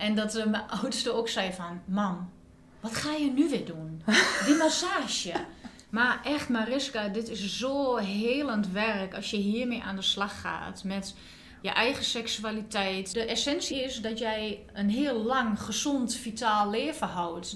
En dat eh, mijn oudste ook zei van... Mam, wat ga je nu weer doen? Die massage. Maar echt Mariska, dit is zo helend werk als je hiermee aan de slag gaat. Met je eigen seksualiteit. De essentie is dat jij een heel lang, gezond, vitaal leven houdt.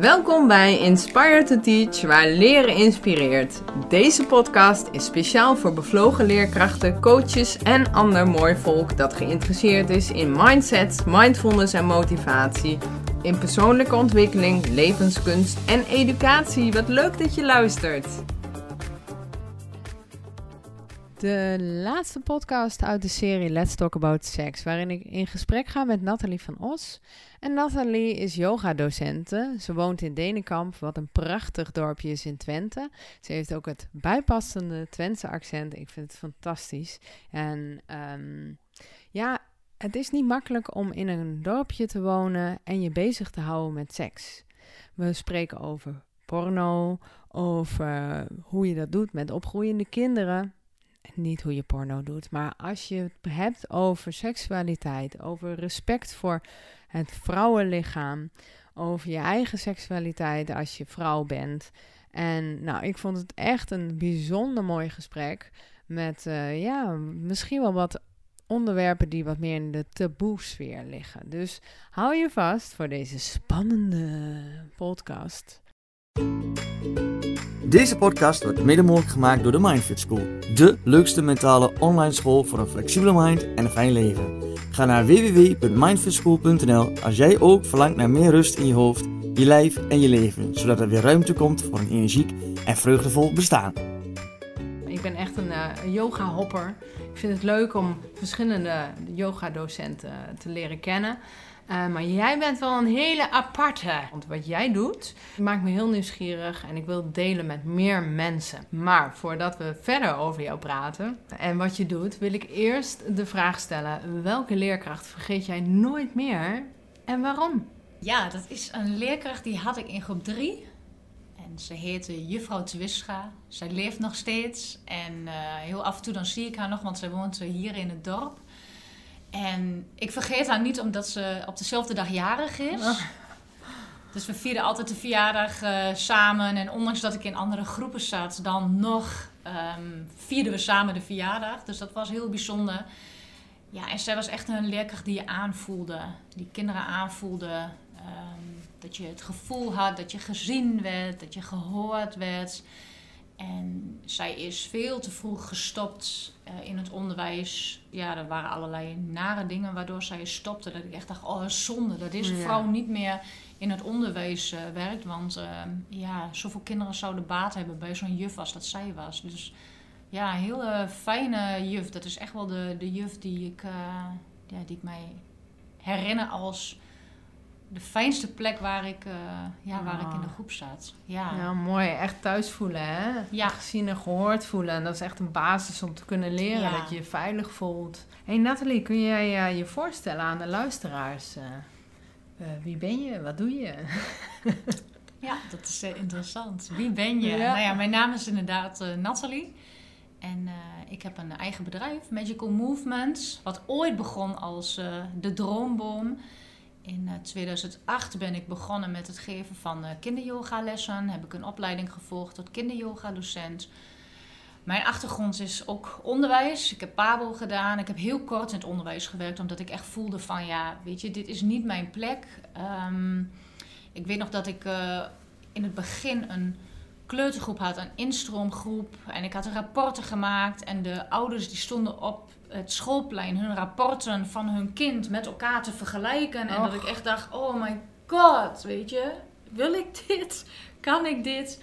Welkom bij Inspire to Teach, waar leren inspireert. Deze podcast is speciaal voor bevlogen leerkrachten, coaches en ander mooi volk dat geïnteresseerd is in mindset, mindfulness en motivatie, in persoonlijke ontwikkeling, levenskunst en educatie. Wat leuk dat je luistert. De laatste podcast uit de serie Let's Talk About Sex, waarin ik in gesprek ga met Nathalie van Os. En Nathalie is yogadocente. Ze woont in Denenkamp, wat een prachtig dorpje is in Twente. Ze heeft ook het bijpassende Twentse accent. Ik vind het fantastisch. En um, ja, het is niet makkelijk om in een dorpje te wonen en je bezig te houden met seks. We spreken over porno, over hoe je dat doet met opgroeiende kinderen niet hoe je porno doet, maar als je het hebt over seksualiteit, over respect voor het vrouwenlichaam, over je eigen seksualiteit als je vrouw bent. En nou, ik vond het echt een bijzonder mooi gesprek met, uh, ja, misschien wel wat onderwerpen die wat meer in de taboe-sfeer liggen. Dus hou je vast voor deze spannende podcast. Deze podcast wordt mede mogelijk gemaakt door de Mindfit School. De leukste mentale online school voor een flexibele mind en een fijn leven. Ga naar www.mindfitschool.nl als jij ook verlangt naar meer rust in je hoofd, je lijf en je leven. Zodat er weer ruimte komt voor een energiek en vreugdevol bestaan. Ik ben echt een uh, yoga-hopper. Ik vind het leuk om verschillende yoga-docenten te leren kennen. Uh, maar jij bent wel een hele aparte. Want wat jij doet, maakt me heel nieuwsgierig en ik wil delen met meer mensen. Maar voordat we verder over jou praten en wat je doet, wil ik eerst de vraag stellen: welke leerkracht vergeet jij nooit meer en waarom? Ja, dat is een leerkracht die had ik in groep 3. En ze heette Juffrouw Twischa. Zij leeft nog steeds. En uh, heel af en toe dan zie ik haar nog, want zij woont hier in het dorp. En ik vergeet haar niet omdat ze op dezelfde dag jarig is. Oh. Dus we vierden altijd de verjaardag uh, samen. En ondanks dat ik in andere groepen zat, dan nog um, vierden we samen de verjaardag. Dus dat was heel bijzonder. Ja, en zij was echt een leerkracht die je aanvoelde. Die kinderen aanvoelde. Um, dat je het gevoel had dat je gezien werd, dat je gehoord werd. En zij is veel te vroeg gestopt uh, in het onderwijs. Ja, er waren allerlei nare dingen waardoor zij stopte. Dat ik echt dacht, oh zonde dat deze vrouw niet meer in het onderwijs uh, werkt. Want uh, ja, zoveel kinderen zouden baat hebben bij zo'n juf als dat zij was. Dus ja, een hele fijne juf. Dat is echt wel de, de juf die ik, ja, die ik mij herinner als de fijnste plek waar ik, uh, ja, waar ik in de ah. groep zat. Ja. ja, mooi. Echt thuis voelen, hè? Ja. Gezien en gehoord voelen. En dat is echt een basis om te kunnen leren. Dat je je veilig voelt. hey Nathalie, kun jij uh, je voorstellen aan de luisteraars? Uh, wie ben je? Wat doe je? ja, dat is interessant. Wie ben je? Nou ja, mijn naam is inderdaad Nathalie. En ik heb een eigen bedrijf, Magical Movements. Wat ooit begon als de Droomboom in 2008 eh, ben ik begonnen met het geven van uh, kinderyoga-lessen. Heb ik een opleiding gevolgd tot kinderyoga-docent. Mijn achtergrond is ook onderwijs. Ik heb PABO gedaan. Ik heb heel kort in het onderwijs gewerkt, omdat ik echt voelde van ja, weet je, dit is niet mijn plek. Um, ik weet nog dat ik uh, in het begin een kleutergroep had, een instroomgroep. En ik had rapporten gemaakt en de ouders die stonden op het schoolplein hun rapporten van hun kind met elkaar te vergelijken. En dat ik echt dacht, oh my god, weet je, wil ik dit? Kan ik dit?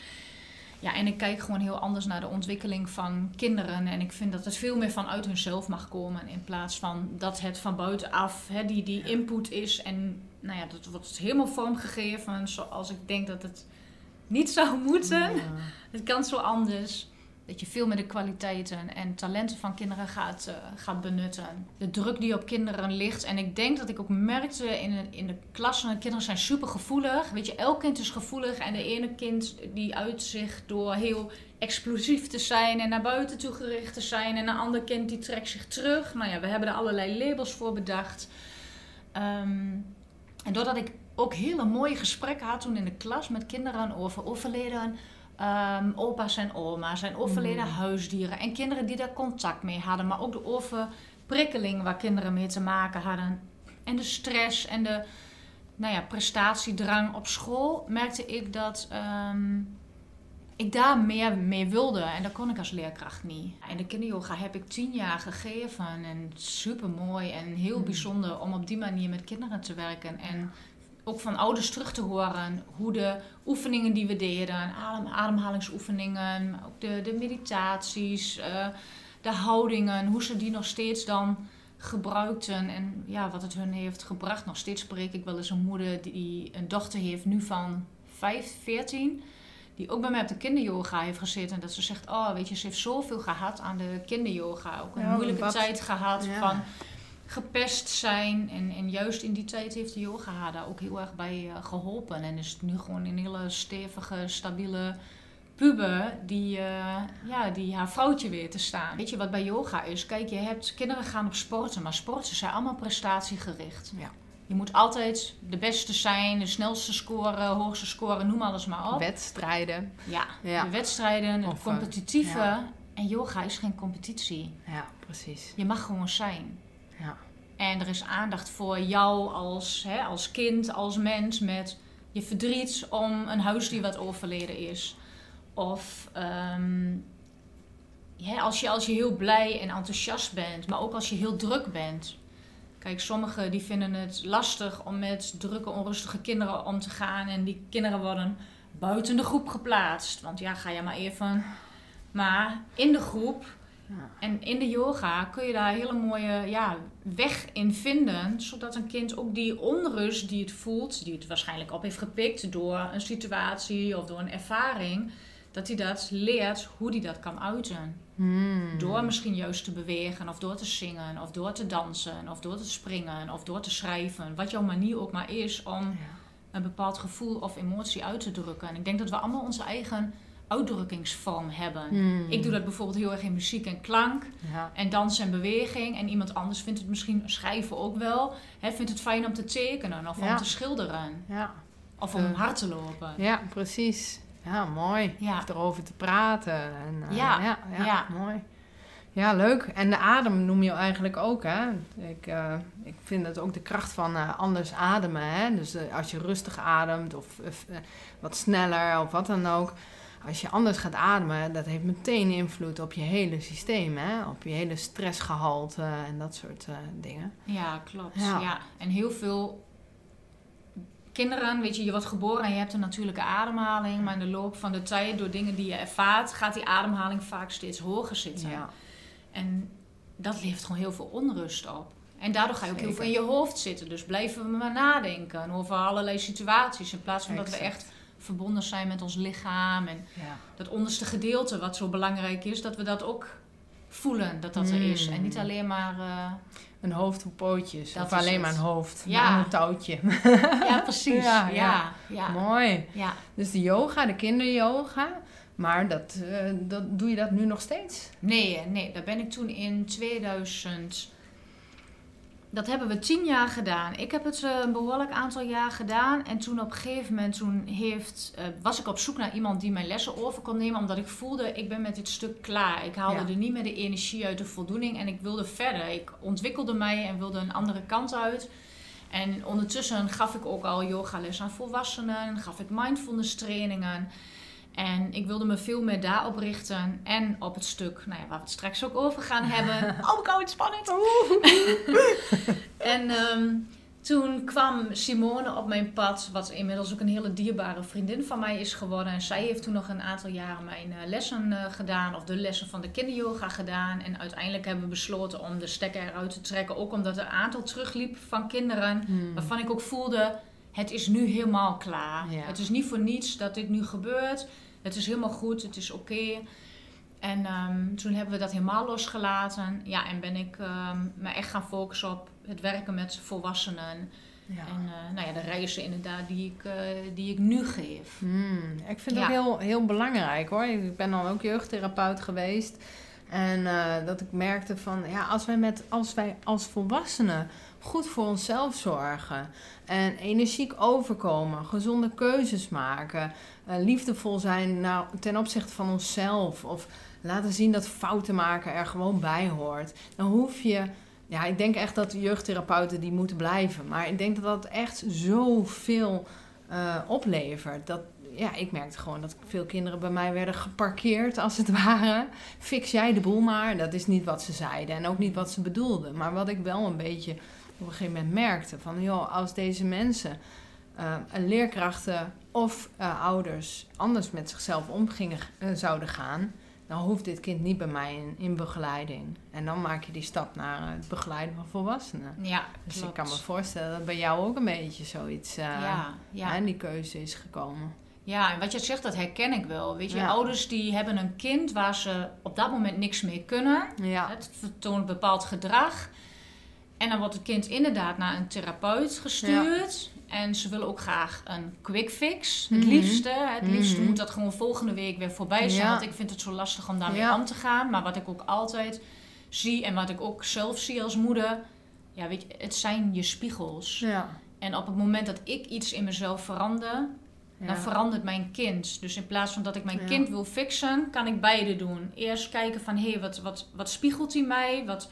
Ja, en ik kijk gewoon heel anders naar de ontwikkeling van kinderen. En ik vind dat het veel meer vanuit hunzelf mag komen. In plaats van dat het van buitenaf hè, die, die input is. En nou ja, dat wordt helemaal vormgegeven zoals ik denk dat het niet zou moeten. Het kan zo anders. Dat je veel meer de kwaliteiten en talenten van kinderen gaat, uh, gaat benutten. De druk die op kinderen ligt. En ik denk dat ik ook merkte in, de, in de klassen, kinderen zijn super gevoelig. Weet je, elk kind is gevoelig. En de ene kind die uit zich door heel explosief te zijn en naar buiten toe gericht te zijn. En een ander kind die trekt zich terug. Nou ja, we hebben er allerlei labels voor bedacht. Ehm, en doordat ik ook hele mooie gesprekken had toen in de klas met kinderen over overleden um, opa's en oma's en overleden mm. huisdieren. En kinderen die daar contact mee hadden, maar ook de overprikkeling waar kinderen mee te maken hadden. En de stress en de nou ja, prestatiedrang op school, merkte ik dat ehm, ik daar meer mee wilde. En dat kon ik als leerkracht niet. En de kinderyoga heb ik tien jaar gegeven. En super mooi en heel mm. bijzonder om op die manier met kinderen te werken. En ook van ouders terug te horen hoe de oefeningen die we deden, adem, ademhalingsoefeningen, ook de, de meditaties, uh, de houdingen, hoe ze die nog steeds dan gebruikten en ja, wat het hun heeft gebracht. Nog steeds spreek ik wel eens een moeder die een dochter heeft nu van 5, 14 die ook bij mij op de kinderyoga heeft gezeten. En dat ze zegt, oh weet je, ze heeft zoveel gehad aan de kinderyoga. Ook een moeilijke tijd gehad van gepest zijn. En, en juist in die tijd heeft de yoga haar daar ook heel erg bij uh, geholpen. En is het nu gewoon een hele stevige, stabiele puber die, uh, ja, die haar vrouwtje weer te staan. Weet je wat bij yoga is? Kijk, je hebt kinderen gaan op sporten, maar sporten zijn allemaal prestatiegericht. Ja. Je moet altijd de beste zijn, de snelste scoren, hoogste scoren, noem alles maar op. Wedstrijden. Ja, ja. de wedstrijden, de competitieve. En yoga is geen competitie. Ja, precies. Je mag gewoon zijn. Ja. En er is aandacht voor jou als, hè, als kind, als mens met je verdriet om een huisdier wat overleden is. Of um, als, je, als je heel blij en enthousiast bent, maar ook als je heel druk bent. Kijk, sommigen die vinden het lastig om met drukke, onrustige kinderen om te gaan. En die kinderen worden buiten de groep geplaatst. Want ja, ga je maar even. Maar in de groep en in de yoga kun je daar hele mooie ja, weg in vinden, zodat een kind ook die onrust die het voelt, die het waarschijnlijk op heeft gepikt door een situatie of door een ervaring, dat hij dat leert hoe hij dat kan uiten. Hmm. Door misschien juist te bewegen, of door te zingen, of door te dansen, of door te springen, of door te schrijven. Wat jouw manier ook maar is om een bepaald gevoel of emotie uit te drukken. En ik denk dat we allemaal onze eigen uitdrukkingsvorm hebben. Hmm. Ik doe dat bijvoorbeeld heel erg in muziek en klank. Ja. En dans en beweging. En iemand anders vindt het misschien schrijven ook wel. Hè, vindt het fijn om te tekenen of om te schilderen. Ja. Of om hard te lopen. Ja, precies. Ja, mooi. Ja. Of erover te praten. En, uh, ja. Ja, mooi. Ja, leuk. En de adem noem je eigenlijk ook, hè? Ik, uh, ik vind het ook de kracht van uh, anders ademen, hè? Dus als je rustig ademt of wat sneller of wat dan ook als je anders gaat ademen, dat heeft meteen invloed op je hele systeem, hè? op je hele stressgehalte en dat soort uh, dingen. Ja, klopt. Ja. En heel veel kinderen, weet je, je wordt geboren en je hebt een natuurlijke ademhaling, maar in de loop van de tijd, door dingen die je ervaart, gaat die ademhaling vaak steeds hoger zitten. Ja. En dat levert gewoon heel veel onrust op. En daardoor ga je ook heel veel in je hoofd zitten. Dus blijven we maar nadenken over allerlei situaties. In plaats van dat we echt verbonden zijn met ons lichaam. En ja. dat onderste gedeelte, wat zo belangrijk is, dat we dat ook voelen dat dat er is. En niet mm. alleen maar... Uh, een hoofd op pootjes. of alleen maar een hoofd. Ja. een touwtje. Ja, precies. ja, ja, ja. Mooi. Ja. Dus de yoga, de kinderyoga. Maar dat, uh, dat, doe je dat nu nog steeds? Nee, nee. Daar ben ik toen in 2000 dat hebben we tien jaar gedaan. Ik heb het eh, een behoorlijk aantal jaar gedaan. En toen op een gegeven moment toen heeft, uh, was ik op zoek naar iemand die mijn lessen over kon nemen. Omdat ik voelde, ik ben met dit stuk klaar. Ik haalde er niet meer de energie uit, de voldoening. En ik wilde verder. Ik ontwikkelde mij en wilde een andere kant uit. En ondertussen gaf ik ook al yogales aan volwassenen. Gaf ik mindfulness trainingen. En ik wilde me veel meer daarop richten. En op het stuk, nou ja, waar we het straks ook over gaan hebben. oh, ik hou het spannend. en ehm, toen kwam Simone op mijn pad, wat inmiddels ook een hele dierbare vriendin van mij is geworden. En zij heeft toen nog een aantal jaren mijn uh, lessen uh, gedaan, of de lessen van de kinderyoga gedaan. En uiteindelijk hebben we besloten om de stekker eruit te trekken. Ook omdat er een aantal terugliep van kinderen, hmm. waarvan ik ook voelde, het is nu helemaal klaar. Het is niet voor niets dat dit nu gebeurt het is helemaal goed, het is oké. En um, toen hebben we dat helemaal losgelaten. Ja, en ben ik um, me echt gaan focussen op het werken met volwassenen. Ja. En uh, nou ja, de reizen inderdaad die ik, uh, die ik nu geef. Hmm, ik vind het heel, heel belangrijk hoor. Ik ben dan ook jeugdtherapeut geweest. En uh, dat ik merkte van, ja, als wij, met, als wij als volwassenen goed voor onszelf zorgen. En energiek overkomen, gezonde keuzes maken, uh, liefdevol zijn nou, ten opzichte van onszelf. Of laten zien dat fouten maken er gewoon bij hoort. Dan hoef je. Ja, ik denk echt dat jeugdtherapeuten die moeten blijven. Maar ik denk dat dat echt zoveel uh, oplevert. Dat, ja, ik merkte gewoon dat veel kinderen bij mij werden geparkeerd, als het ware. Fix jij de boel maar. Dat is niet wat ze zeiden en ook niet wat ze bedoelden. Maar wat ik wel een beetje op een gegeven moment merkte: van joh, als deze mensen, uh, leerkrachten of uh, ouders, anders met zichzelf om gingen, uh, zouden gaan, dan hoeft dit kind niet bij mij in, in, begeleiding. En dan maak je die stap naar het begeleiden van volwassenen. Ja, dus klopt. ik kan me voorstellen dat bij jou ook een beetje zoiets ja, die keuze is gekomen. Ja, en wat je zegt, dat herken ik wel. Weet je, Ja. ouders die hebben een kind waar ze op dat moment niks mee kunnen. Ja, Het vertoont bepaald gedrag. En dan wordt het kind inderdaad naar een therapeut gestuurd. En ze willen ook graag een quick fix. Het Mhm. liefste. Het liefste Mhm. moet dat gewoon volgende week weer voorbij zijn. Ja. Want ik vind het zo lastig om daarmee Ja. om te gaan. Maar wat ik ook altijd zie en wat ik ook zelf zie als moeder. Ja, weet je, het zijn je spiegels. En op het moment dat ik iets in mezelf verander, ja. dan verandert mijn kind. Dus in plaats van dat ik mijn Ja. kind wil fixen, kan ik beide doen. Eerst kijken van, hé, wat, wat, wat spiegelt hij mij? Wat,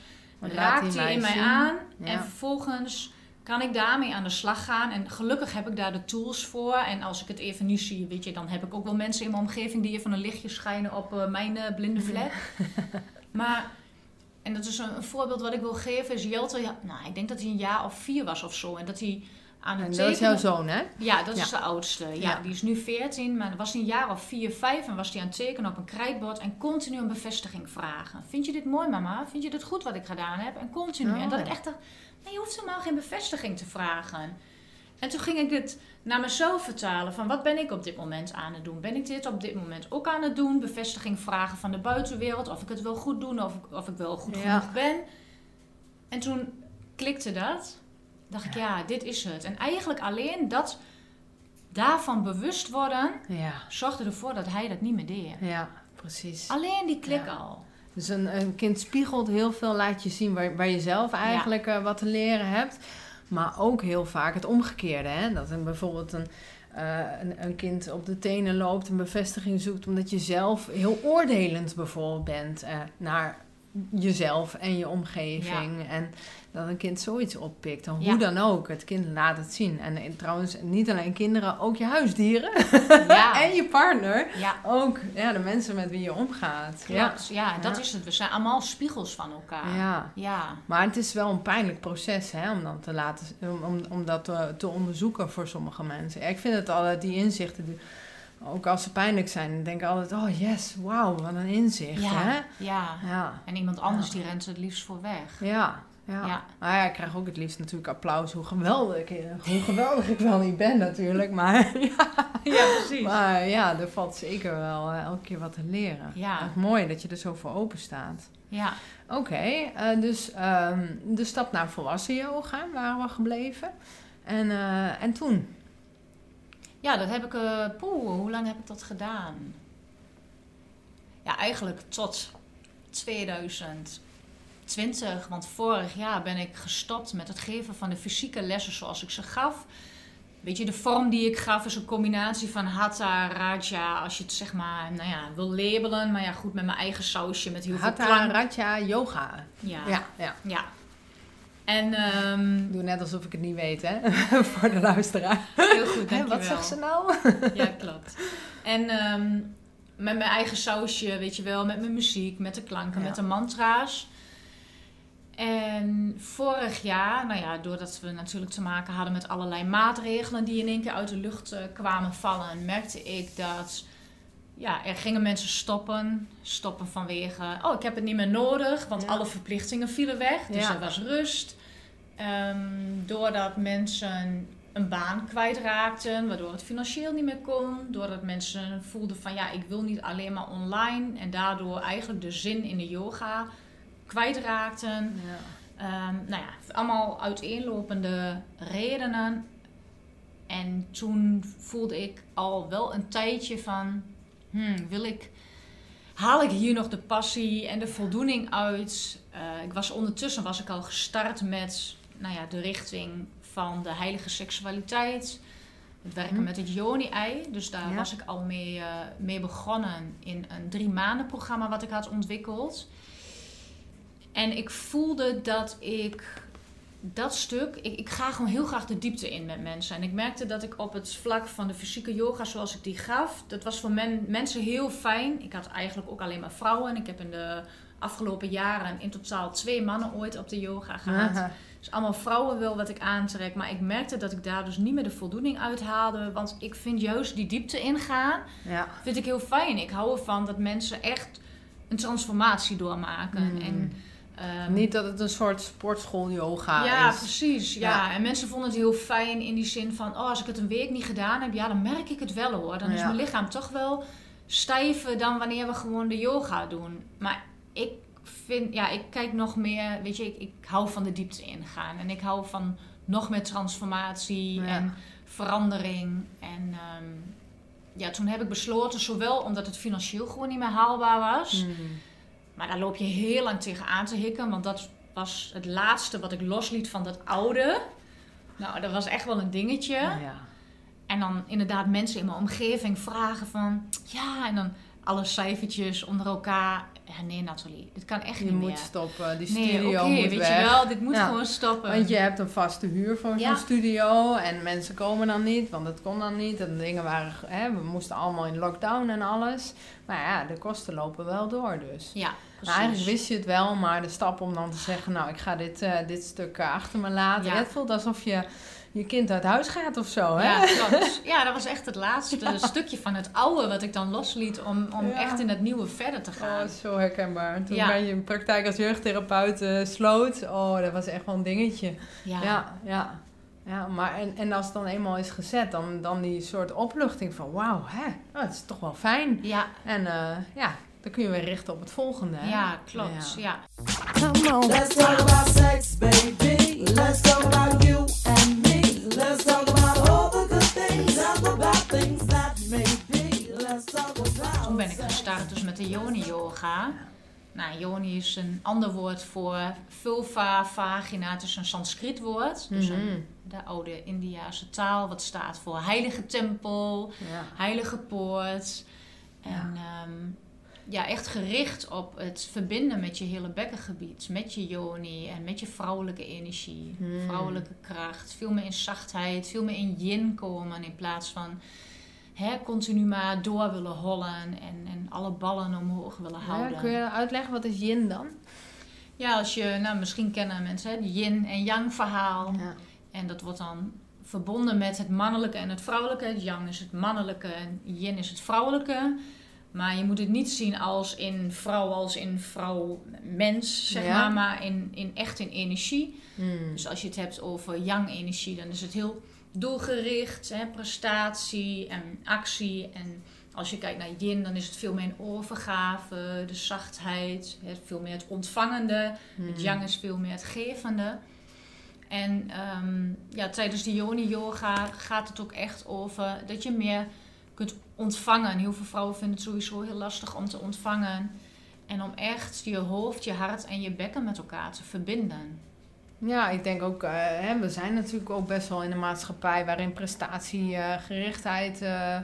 raakt hij in mij zien? aan? Ja. En vervolgens kan ik daarmee aan de slag gaan. En gelukkig heb ik daar de tools voor. En als ik het even niet zie, weet je, dan heb ik ook wel mensen in mijn omgeving die even een lichtje schijnen op eh, mijn eh, blinde vlek. maar, en dat is een, een voorbeeld wat ik wil geven, is Jelte, ja, nou, ik denk dat hij een jaar of vier was of zo. En dat hij aan het En dat is jouw zoon, hè? ja, dat is Ja. de oudste. Ja, Ja. die is nu 14, maar was een jaar of 4, 5 en was hij aan het tekenen op een krijtbord en continu een bevestiging vragen. Vind je dit mooi, mama? Vind je dit goed wat ik gedaan heb? En continu. Oh. En dat ik echt dacht, nee, je hoeft helemaal geen bevestiging te vragen. En toen ging ik het naar mezelf vertalen van wat ben ik op dit moment aan het doen? Ben ik dit op dit moment ook aan het doen? Bevestiging vragen van de buitenwereld, of ik het wel goed doe, of, ik- of ik wel goed Ja. genoeg ben. En toen klikte dat. Dacht ik, ja, dit is het. En eigenlijk alleen dat daarvan bewust worden, Ja, zorgde ervoor dat hij dat niet meer deed. ja, precies. Alleen die klik Ja. al. Dus een, een kind spiegelt heel veel, laat je zien waar, waar je zelf eigenlijk eh, wat te leren hebt. Maar ook heel vaak het omgekeerde. Hè? Dat een, bijvoorbeeld een, eh, een, een kind op de tenen loopt, een bevestiging zoekt, omdat je zelf heel oordelend bijvoorbeeld bent eh, naar jezelf en je omgeving. En dat een kind zoiets oppikt. Dan Ja. Hoe dan ook, het kind laat het zien. En, trouwens, niet alleen kinderen, ook je huisdieren Ja, en je partner. ja Ook ja, de mensen met wie je omgaat. Ja. klopt. Ja, dat is het. We zijn allemaal spiegels van elkaar. Ja. Ja, Maar het is wel een pijnlijk proces hè, om, dan te laten, om, om, dat te, te onderzoeken voor sommige mensen. Ik vind het altijd, die inzichten, die- ook als ze pijnlijk zijn, dan denk ik altijd, oh yes, wauw, wat een inzicht. ja, Hè? ja. Ja, En iemand anders Ja. die rent er het liefst voor weg. ja, ja. Ja. Maar ja, ik krijg ook het liefst natuurlijk applaus, hoe geweldig, ik- hoe geweldig ik wel niet ben natuurlijk. Maar ja, Ja, precies. maar ja, er valt zeker wel eh, elke keer wat te leren. Ja. Het mooi dat je er zo voor open staat. Ja, Oké, eh, dus ehm, de stap naar volwassen yoga waren we gebleven. En, eh, en toen? ja dat heb ik... eh poeh, hoe lang heb ik dat gedaan? Ja, eigenlijk tot 2020. Want vorig jaar ben ik gestopt met het geven van de fysieke lessen zoals ik ze gaf. Weet je, de vorm die ik gaf is een combinatie van Hatha, Raja, als je het zeg maar, nou ja, wil labelen. Maar ja, goed, met mijn eigen sausje, met heel veel Hatha. Raja, yoga. Ja, Ja, ja. ja. En Ik doe net alsof ik het niet weet, hè? voor de luisteraar. heel goed, Hè, dankjewel. wat zegt ze nou? Ja, klopt. En ehm, met mijn eigen sausje, weet je wel, met mijn muziek, met de klanken, Ja. met de mantra's. En vorig jaar, nou ja, doordat we natuurlijk te maken hadden met allerlei maatregelen die in één keer uit de lucht eh, kwamen vallen, merkte ik dat ja, er gingen mensen stoppen. Stoppen vanwege, oh, ik heb het niet meer nodig, want Ja. alle verplichtingen vielen weg. Dus Ja. er was rust. Ehm, doordat mensen een baan kwijtraakten, waardoor het financieel niet meer kon. Doordat mensen voelden van ja, ik wil niet alleen maar online. En daardoor eigenlijk de zin in de yoga kwijtraakten. Ja. Ehm, nou ja, allemaal uiteenlopende redenen. En toen voelde ik al wel een tijdje van, hmm, wil ik, haal ik hier nog de passie en de voldoening uit? Eh, ik was ondertussen was ik al gestart met nou ja, de richting van de heilige seksualiteit. Het werken Mhm. met het Joni-ei. Dus daar Ja. was ik al mee, eh, mee begonnen in een drie maanden programma wat ik had ontwikkeld. En ik voelde dat ik dat stuk, ik, ik ga gewoon heel graag de diepte in met mensen. En ik merkte dat ik op het vlak van de fysieke yoga zoals ik die gaf, dat was voor men, mensen heel fijn. Ik had eigenlijk ook alleen maar vrouwen. Ik heb in de afgelopen jaren in totaal twee mannen ooit op de yoga gehad. Aha. Dus allemaal vrouwen wil wat ik aantrek. Maar ik merkte dat ik daar dus niet meer de voldoening uit haalde. Want ik vind juist die diepte ingaan, Ja. vind ik heel fijn. Ik hou ervan dat mensen echt een transformatie doormaken. Mm. En, ehm, Niet dat het een soort sportschool yoga ja, is. precies. Ja. Ja. En mensen vonden het heel fijn in die zin van... Oh, als ik het een week niet gedaan heb, ja, dan merk ik het wel hoor. Dan is Ja. mijn lichaam toch wel stijver dan wanneer we gewoon de yoga doen. Maar ik vind, ja, ik kijk nog meer... Weet je, ik, ik hou van de diepte ingaan. En ik hou van nog meer transformatie Ja. en verandering. En ehm, ja, toen heb ik besloten, zowel omdat het financieel gewoon niet meer haalbaar was... Mm. Maar daar loop je heel lang tegenaan te hikken. Want dat was het laatste wat ik losliet van dat oude. Nou, dat was echt wel een dingetje. Ja. En dan inderdaad mensen in mijn omgeving vragen van... Ja, en dan alle cijfertjes onder elkaar. Ja, nee Nathalie, dit kan echt Je niet moet meer. stoppen. Die Nee, studio moet weet weg. je wel, dit moet Ja. gewoon stoppen. Want je hebt een vaste huur voor Ja. zo'n studio en mensen komen dan niet, want het kon dan niet. En dingen waren, hè, we moesten allemaal in lockdown en alles. Maar ja, de kosten lopen wel door dus. Ja, Nou, eigenlijk wist je het wel, maar de stap om dan te zeggen, nou ik ga dit, eh, dit stuk achter me laten. Het voelt alsof je je kind uit huis gaat of zo, hè? Ja, klopt. ja, dat was echt het laatste stukje van het oude wat ik dan losliet om, om Ja. echt in het nieuwe verder te gaan. Oh, zo herkenbaar. Toen Ja. ben je in praktijk als jeugdtherapeut eh, sloot. Oh, dat was echt wel een dingetje. ja. Ja, ja. ja maar en, en als het dan eenmaal is gezet, dan, dan die soort opluchting van wauw, hè, oh, het is toch wel fijn. ja, En eh, ja, dan kun je weer richten op het volgende. Hè? ja, klopt. Ja. Ja. Come on. Let's talk about sex, baby. Let's talk about you and Toen ben ik gestart dus met de Yoni Yoga. Nou, Yoni is een ander woord voor vulva, vagina. Het is een Sanskriet woord. Dus een- Mhm. de oude Indiase taal. Wat staat voor heilige tempel, Ja. heilige poort. En ja. ja, echt gericht op het verbinden met je hele bekkengebied. Met je Yoni en met je vrouwelijke energie. Hmm. Vrouwelijke kracht. Veel meer in zachtheid, veel meer in yin komen. In plaats van hè, continu maar door willen hollen en, en alle ballen omhoog willen houden. Ja, kun je uitleggen wat is yin dan? Ja, als je, nou misschien kennen mensen het yin en yang verhaal. Ja. En dat wordt dan verbonden met het mannelijke en het vrouwelijke. Het yang is het mannelijke en yin is het vrouwelijke. Maar je moet het niet zien als in vrouw, als in vrouw-mens, zeg Ja. maar. Maar in, in echt in energie. Hmm. Dus als je het hebt over yang-energie, dan is het heel doelgericht, hè, prestatie en actie. En als je kijkt naar yin, dan is het veel meer een overgave, de zachtheid, hè, veel meer het ontvangende. Hmm. Het yang is veel meer het gevende. En ehm, ja, tijdens de yoni-yoga gaat het ook echt over dat je meer kunt ontvangen. En heel veel vrouwen vinden het sowieso heel lastig om te ontvangen. En om echt je hoofd, je hart en je bekken met elkaar te verbinden. Ja, ik denk ook, eh, hè, we zijn natuurlijk ook best wel in een maatschappij waarin prestatiegerichtheid eh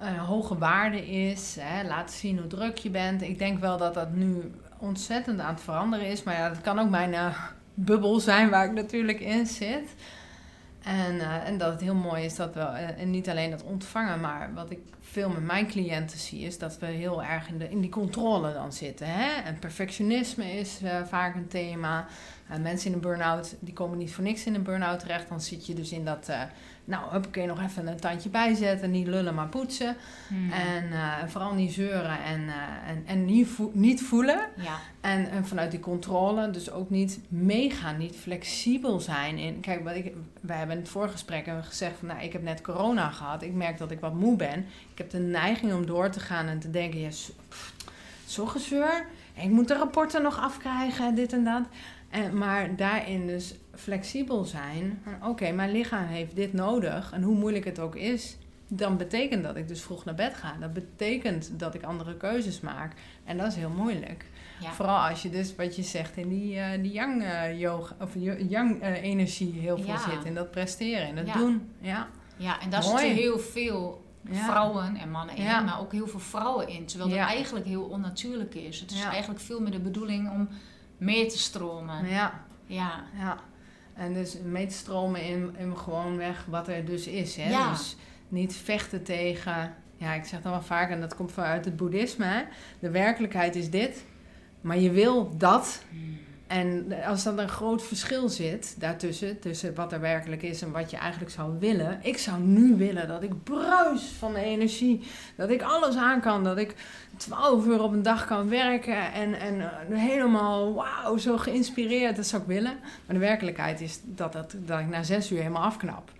een hoge waarde is. Hè, laten zien hoe druk je bent. Ik denk wel dat dat nu ontzettend aan het veranderen is. Maar ja, dat kan ook mijn eh, bubbel zijn waar ik natuurlijk in zit. En, eh, en dat het heel mooi is dat we, eh, en niet alleen dat ontvangen, maar wat ik veel met mijn cliënten zie, is dat we heel erg in, de, in die controle dan zitten. Hè? En perfectionisme is eh, vaak een thema. Uh, mensen in een burn-out, die komen niet voor niks in een burn-out terecht. Dan zit je dus in dat, nou, huppakee, nog even een tandje bijzetten. Niet lullen, maar poetsen. Hmm. En uh, vooral niet zeuren en, uh, en, en niet, vo niet voelen. Ja. En, en, vanuit die controle dus ook niet meegaan, niet flexibel zijn. In, kijk, wat ik, wij hebben in het voorgesprek gezegd van, nou, ik heb net corona gehad. Ik merk dat ik wat moe ben. Ik heb de neiging om door te gaan en te denken, ja, pff, zo gezeur. Ik moet de rapporten nog afkrijgen, dit en dat. En, maar daarin dus flexibel zijn. Oké, okay, mijn lichaam heeft dit nodig. En hoe moeilijk het ook is, dan betekent dat ik dus vroeg naar bed ga. Dat betekent dat ik andere keuzes maak. En dat is heel moeilijk. Ja. Vooral als je dus, wat je zegt, in die, eh, die yang, eh, yoga, of yo- yang eh, energie heel veel Ja. zit. In dat presteren, in dat Ja. doen. Ja. Ja, en daar zitten heel veel vrouwen en mannen in, maar ook heel veel vrouwen in. Terwijl dat eigenlijk heel onnatuurlijk is. Het is eigenlijk veel meer de bedoeling om mee te stromen. ja. Ja, Ja, en dus mee te stromen in, in gewoon weg wat er dus is. Hè? Ja. Dus niet vechten tegen, ja, ik zeg dan wel vaak, en dat komt vanuit het boeddhisme, hè? de werkelijkheid is dit, maar je wil dat. En als dan een groot verschil zit daartussen, tussen wat er werkelijk is en wat je eigenlijk zou willen. Ik zou nu willen dat ik bruis van de energie, dat ik alles aan kan, dat ik 12 uur op een dag kan werken en, en eh, helemaal wauw, zo geïnspireerd, dat zou ik willen. Maar de werkelijkheid is dat, dat, dat ik na zes uur helemaal afknap.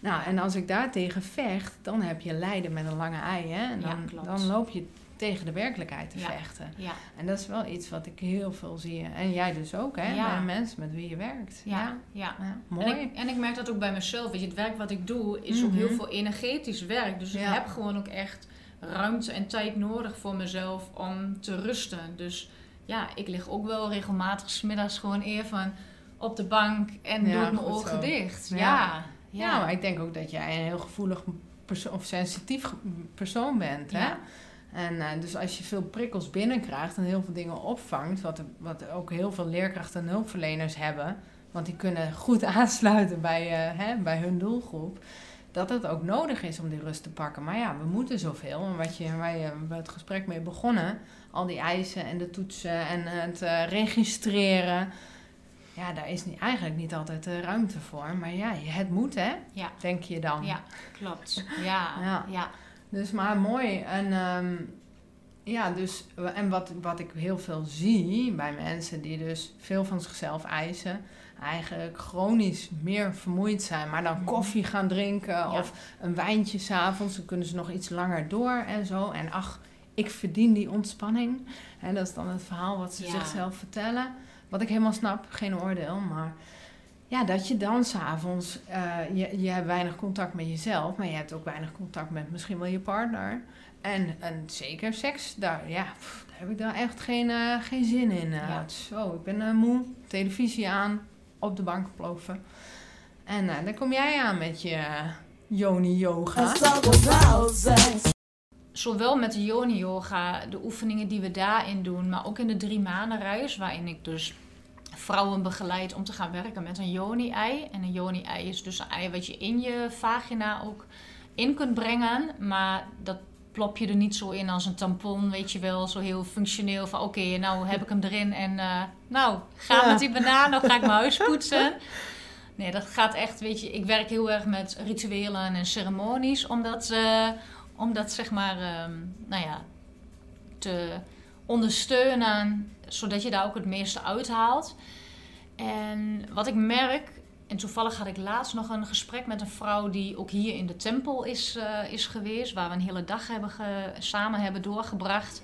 Nou, en als ik daartegen vecht, dan heb je lijden met een lange ei. Hè? En Ja, dan, klopt. dan loop je tegen de werkelijkheid te Ja. vechten. ja, En dat is wel iets wat ik heel veel zie. En jij dus ook, hè? Ja. Bij de mensen met wie je werkt. ja, Ja, ja. Ja, En mooi. ik, en ik merk dat ook bij mezelf. Weet je, het werk wat ik doe is ook Mhm. heel veel energetisch werk. Dus ik heb gewoon ook echt ruimte en tijd nodig voor mezelf om te rusten. Dus ja, ik lig ook wel regelmatig 's middags gewoon even op de bank en doe ik mijn ogen zo. dicht. Ja. Ja, Ja, maar ik denk ook dat jij een heel gevoelig of sensitief persoon bent. Hè? Ja. En eh, dus als je veel prikkels binnenkrijgt en heel veel dingen opvangt, wat, wat ook heel veel leerkrachten en hulpverleners hebben, want die kunnen goed aansluiten bij, eh, hè, bij hun doelgroep, dat het ook nodig is om die rust te pakken. Maar ja, we moeten zoveel. En wat je, waar je het gesprek mee begonnen, al die eisen en de toetsen en het eh, registreren. Ja, daar is niet, eigenlijk niet altijd de ruimte voor. Maar ja, het moet hè, Ja. denk je dan. Ja, klopt. Ja, Ja. ja. Dus maar mooi. En ehm, ja, dus en wat, wat ik heel veel zie bij mensen die dus veel van zichzelf eisen, eigenlijk chronisch meer vermoeid zijn, maar dan Mhm. koffie gaan drinken Ja. of een wijntje s'avonds, dan kunnen ze nog iets langer door en zo. En ach, ik verdien die ontspanning. En dat is dan het verhaal wat ze Ja. zichzelf vertellen. Wat ik helemaal snap, geen oordeel, maar ja, dat je dan s'avonds, eh je, je hebt weinig contact met jezelf, maar je hebt ook weinig contact met misschien wel je partner. En, en zeker seks, daar, ja, pff, daar heb ik dan echt geen, eh, geen zin in. eh. Ja. Zo, ik ben moe, televisie aan, op de bank ploffen. En dan kom jij aan met je yoni yoga. Let's talk about sex. Zowel met de yoni yoga, de oefeningen die we daarin doen, maar ook in de drie maanden reis, waarin ik dus vrouwen begeleid om te gaan werken met een yoni-ei. En een yoni-ei is dus een ei wat je in je vagina ook in kunt brengen, maar dat plop je er niet zo in als een tampon, weet je wel, zo heel functioneel van oké, nou heb ik hem erin en eh, nou, ga Ja. met die banaan, dan ga ik mijn huis poetsen. Nee, dat gaat echt, weet je, ik werk heel erg met rituelen en ceremonies, omdat, eh, om dat zeg maar, ehm, nou ja, te ondersteunen, zodat je daar ook het meeste uithaalt. En wat ik merk, en toevallig had ik laatst nog een gesprek met een vrouw die ook hier in de tempel is, eh, is geweest, waar we een hele dag hebben samen hebben doorgebracht,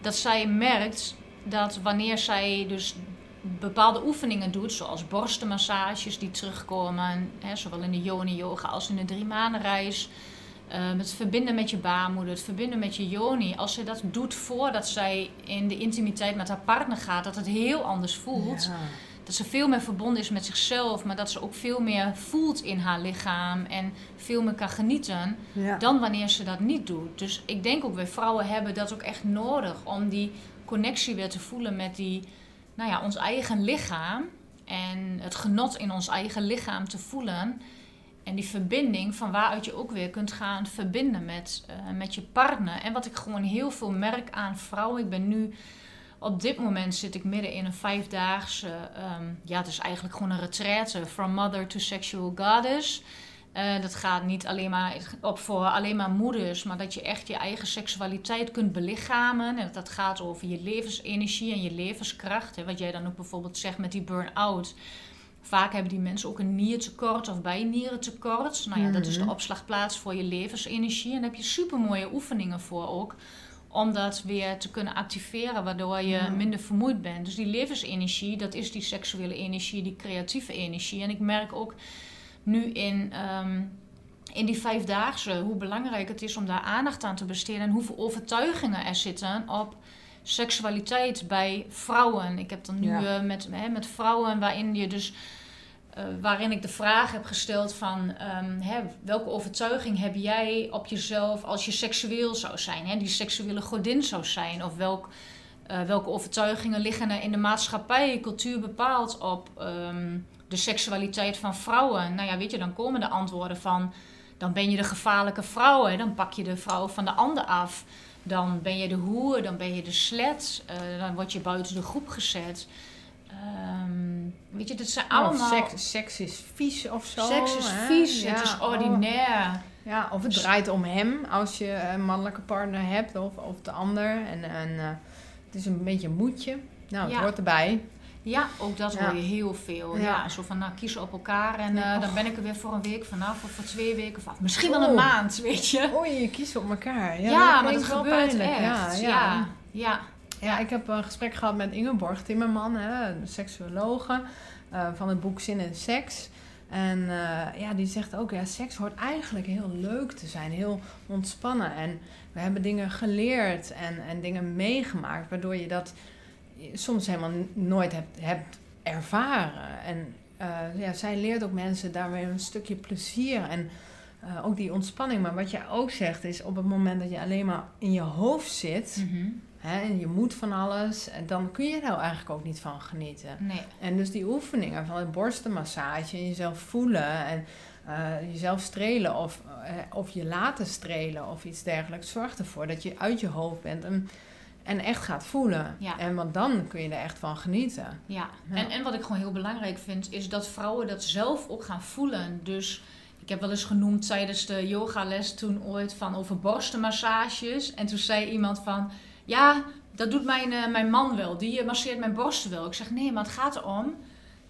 dat zij merkt dat wanneer zij dus bepaalde oefeningen doet, zoals borstenmassages die terugkomen, hè, zowel in de yoni-yoga als in de drie maandenreis, Ehm, het verbinden met je baarmoeder, het verbinden met je yoni. Als ze dat doet voordat zij in de intimiteit met haar partner gaat, dat het heel anders voelt. Ja. Dat ze veel meer verbonden is met zichzelf, maar dat ze ook veel meer voelt in haar lichaam en veel meer kan genieten Ja. dan wanneer ze dat niet doet. Dus ik denk ook, wij vrouwen hebben dat ook echt nodig om die connectie weer te voelen met die, nou ja, ons eigen lichaam en het genot in ons eigen lichaam te voelen. En die verbinding van waaruit je ook weer kunt gaan verbinden met, eh, met je partner. En wat ik gewoon heel veel merk aan vrouwen. Ik ben nu, op dit moment zit ik midden in een vijfdaagse, ehm, ja het is eigenlijk gewoon een retraite. From mother to sexual goddess. Eh, dat gaat niet alleen maar op voor alleen maar moeders, maar dat je echt je eigen seksualiteit kunt belichamen. En dat gaat over je levensenergie en je levenskracht. Hè, wat jij dan ook bijvoorbeeld zegt met die burn-out. Vaak hebben die mensen ook een niertekort of bijnierentekort. Nou ja, dat is de Mhm. opslagplaats voor je levensenergie. En daar heb je super mooie oefeningen voor ook. Om dat weer te kunnen activeren, waardoor je Ja. minder vermoeid bent. Dus die levensenergie, dat is die seksuele energie, die creatieve energie. En ik merk ook nu in, ehm, in die vijfdaagse, hoe belangrijk het is om daar aandacht aan te besteden en hoeveel overtuigingen er zitten op seksualiteit bij vrouwen. Ik heb dan nu Ja. eh, met, hè, met vrouwen waarin je dus. eh, waarin ik de vraag heb gesteld van ehm, hè, welke overtuiging heb jij op jezelf als je seksueel zou zijn, hè, die seksuele godin zou zijn, of welk, eh, welke overtuigingen liggen er in de maatschappij, cultuur bepaald op ehm, de seksualiteit van vrouwen? Nou ja, weet je, dan komen de antwoorden van dan ben je de gevaarlijke vrouw, hè, dan pak je de vrouw van de ander af, dan ben je de hoer, dan ben je de slet, eh, dan word je buiten de groep gezet. Ehm, weet je, dit zijn Of allemaal. seks, seks is vies of zo. Seks is hè? vies, Ja, het is oh. ordinair. Ja, of het draait om hem als je een mannelijke partner hebt of, of de ander. En, en eh, het is een beetje een moedje. Nou, het Ja. hoort erbij. Ja, ook dat hoor je heel veel. Ja. Zo van, nou, kiezen op elkaar en eh, dan ben ik er weer voor een week vanaf of voor twee weken of misschien wel een maand, weet je. Oei, je kiest op elkaar. Ja, dat maar dat gebeurt pijnlijk. echt. Ja, Ja, ja. ja. Ja, ik heb een gesprek gehad met Ingeborg Timmerman, hè, een seksuologe eh, van het boek Zin en Seks. En eh, ja, die zegt ook, ja, seks hoort eigenlijk heel leuk te zijn, heel ontspannen. En we hebben dingen geleerd en, en dingen meegemaakt, waardoor je dat soms helemaal nooit hebt, hebt ervaren. En eh, ja, zij leert ook mensen daar weer een stukje plezier en eh, ook die ontspanning. Maar wat jij ook zegt is, op het moment dat je alleen maar in je hoofd zit... Mhm. Hè, en je moet van alles. En dan kun je er eigenlijk ook niet van genieten. Nee. En dus die oefeningen van het borstenmassage en jezelf voelen en eh, jezelf strelen of, eh, of je laten strelen of iets dergelijks, zorgt ervoor dat je uit je hoofd bent en, en echt gaat voelen. Ja. En want dan kun je er echt van genieten. Ja, Ja. En, en wat ik gewoon heel belangrijk vind, is dat vrouwen dat zelf ook gaan voelen. Dus ik heb wel eens genoemd tijdens de yogales toen ooit van over borstenmassages. En toen zei iemand van, ja, dat doet mijn, eh, mijn man wel. Die masseert mijn borsten wel. Ik zeg, nee, maar het gaat erom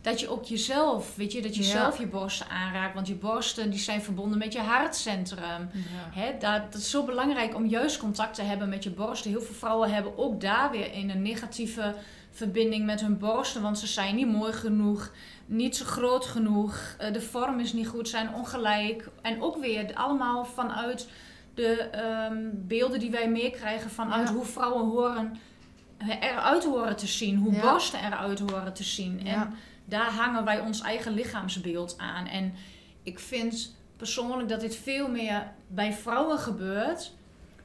dat je ook jezelf, weet je, dat je Ja. zelf je borsten aanraakt. Want je borsten, die zijn verbonden met je hartcentrum. Hè, dat, dat is zo belangrijk om juist contact te hebben met je borsten. Heel veel vrouwen hebben ook daar weer in een negatieve verbinding met hun borsten. Want ze zijn niet mooi genoeg, niet zo groot genoeg. eh, de vorm is niet goed, zijn ongelijk. En ook weer allemaal vanuit de ehm, beelden die wij meekrijgen. Vanuit Ja. hoe vrouwen horen, eruit horen te zien. Hoe borsten eruit horen te zien. Ja. En daar hangen wij ons eigen lichaamsbeeld aan. En ik vind persoonlijk dat dit veel meer bij vrouwen gebeurt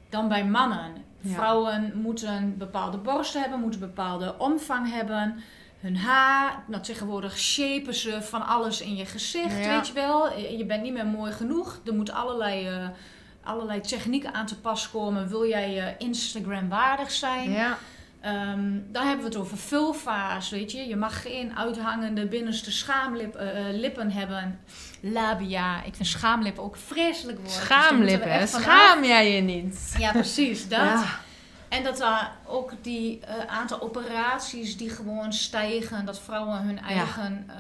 dan bij mannen. Ja. Vrouwen moeten bepaalde borsten hebben, moeten bepaalde omvang hebben. Hun haar, nou tegenwoordig shapen ze van alles in je gezicht, Ja. weet je wel. Je bent niet meer mooi genoeg. Er moeten allerlei, eh, allerlei technieken aan te pas komen. Wil jij eh, Instagram waardig zijn? Ja, Ehm, dan hebben we het over vulva's, weet je. Je mag geen uithangende binnenste schaamlippen hebben. Labia. Ik vind schaamlippen ook vreselijk woord. dus schaamlippen. Schaam jij je niet? Ja, precies. Dat. Ja. En dat daar ook die eh, aantal operaties die gewoon stijgen. Dat vrouwen hun eigen eh,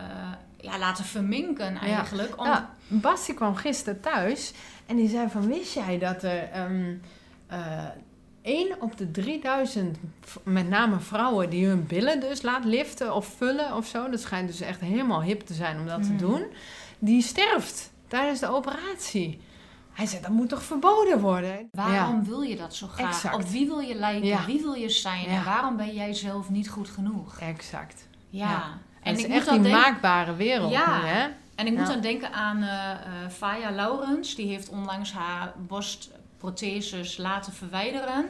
ja, laten verminken eigenlijk. Om, Ja, kwam gisteren thuis en die zei van, wist jij dat er ehm 1 op de 3000, v- met name vrouwen, die hun billen dus laat liften of vullen of zo, dat schijnt dus echt helemaal hip te zijn om dat te Mhm. doen, die sterft tijdens de operatie. Hij zei, dat moet toch verboden worden? Waarom wil je dat zo graag? Exact. Op wie wil je lijken? Ja. Wie wil je zijn? Ja. En waarom ben jij zelf niet goed genoeg? Exact. Ja. En het is echt denken, maakbare wereld Ja. nu, hè? En ik moet dan denken aan eh eh Faya Laurens. Die heeft onlangs haar borstprotheses laten verwijderen.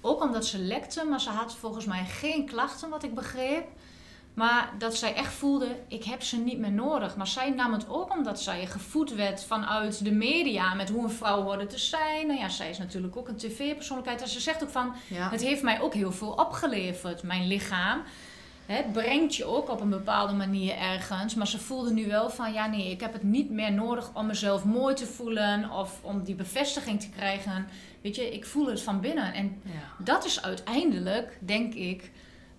Ook omdat ze lekte, maar ze had volgens mij geen klachten, wat ik begreep. Maar dat zij echt voelde, ik heb ze niet meer nodig. Maar zij nam het ook omdat zij gevoed werd vanuit de media met hoe een vrouw hoorde te zijn. Nou ja, zij is natuurlijk ook een tv-persoonlijkheid. En ze zegt ook van, Ja. het heeft mij ook heel veel opgeleverd, mijn lichaam. Het brengt je ook op een bepaalde manier ergens. Maar ze voelde nu wel van, ja nee, ik heb het niet meer nodig om mezelf mooi te voelen. Of om die bevestiging te krijgen. Weet je, ik voel het van binnen. En Ja. dat is uiteindelijk, denk ik,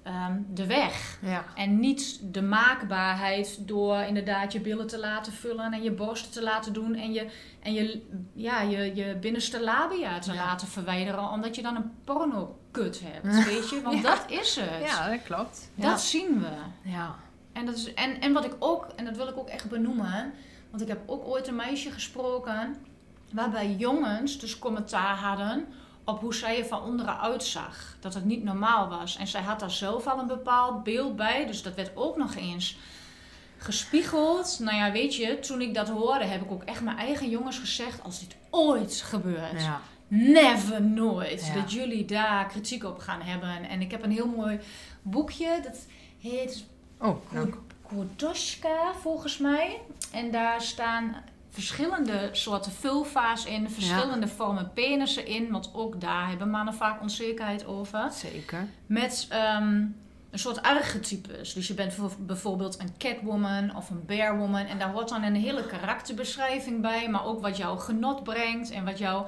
ehm, de weg. ja. En niet de maakbaarheid door inderdaad je billen te laten vullen en je borsten te laten doen en je, en je, ja, je, je binnenste labia te Ja. laten verwijderen, omdat je dan een porno-kut hebt, weet je? Want Ja. dat is het. Ja, dat klopt. Dat zien we. ja. En, dat is, en, en wat ik ook, en dat wil ik ook echt benoemen, Want ik heb ook ooit een meisje gesproken waarbij jongens dus commentaar hadden op hoe zij er van onderen uitzag. Dat het niet normaal was. En zij had daar zelf al een bepaald beeld bij. Dus dat werd ook nog eens gespiegeld. Nou ja, weet je, toen ik dat hoorde, heb ik ook echt mijn eigen jongens gezegd: als dit ooit gebeurt, Ja. never nooit Ja. dat jullie daar kritiek op gaan hebben. En ik heb een heel mooi boekje, dat heet Oh. Kurdoshka volgens mij. En daar staan verschillende soorten vulva's in, verschillende vormen penissen in, want ook daar hebben mannen vaak onzekerheid over. Zeker. Met ehm, een soort archetypes. Dus je bent voor- bijvoorbeeld een catwoman of een bearwoman. En daar hoort dan een hele karakterbeschrijving bij. Maar ook wat jou genot brengt en wat jou...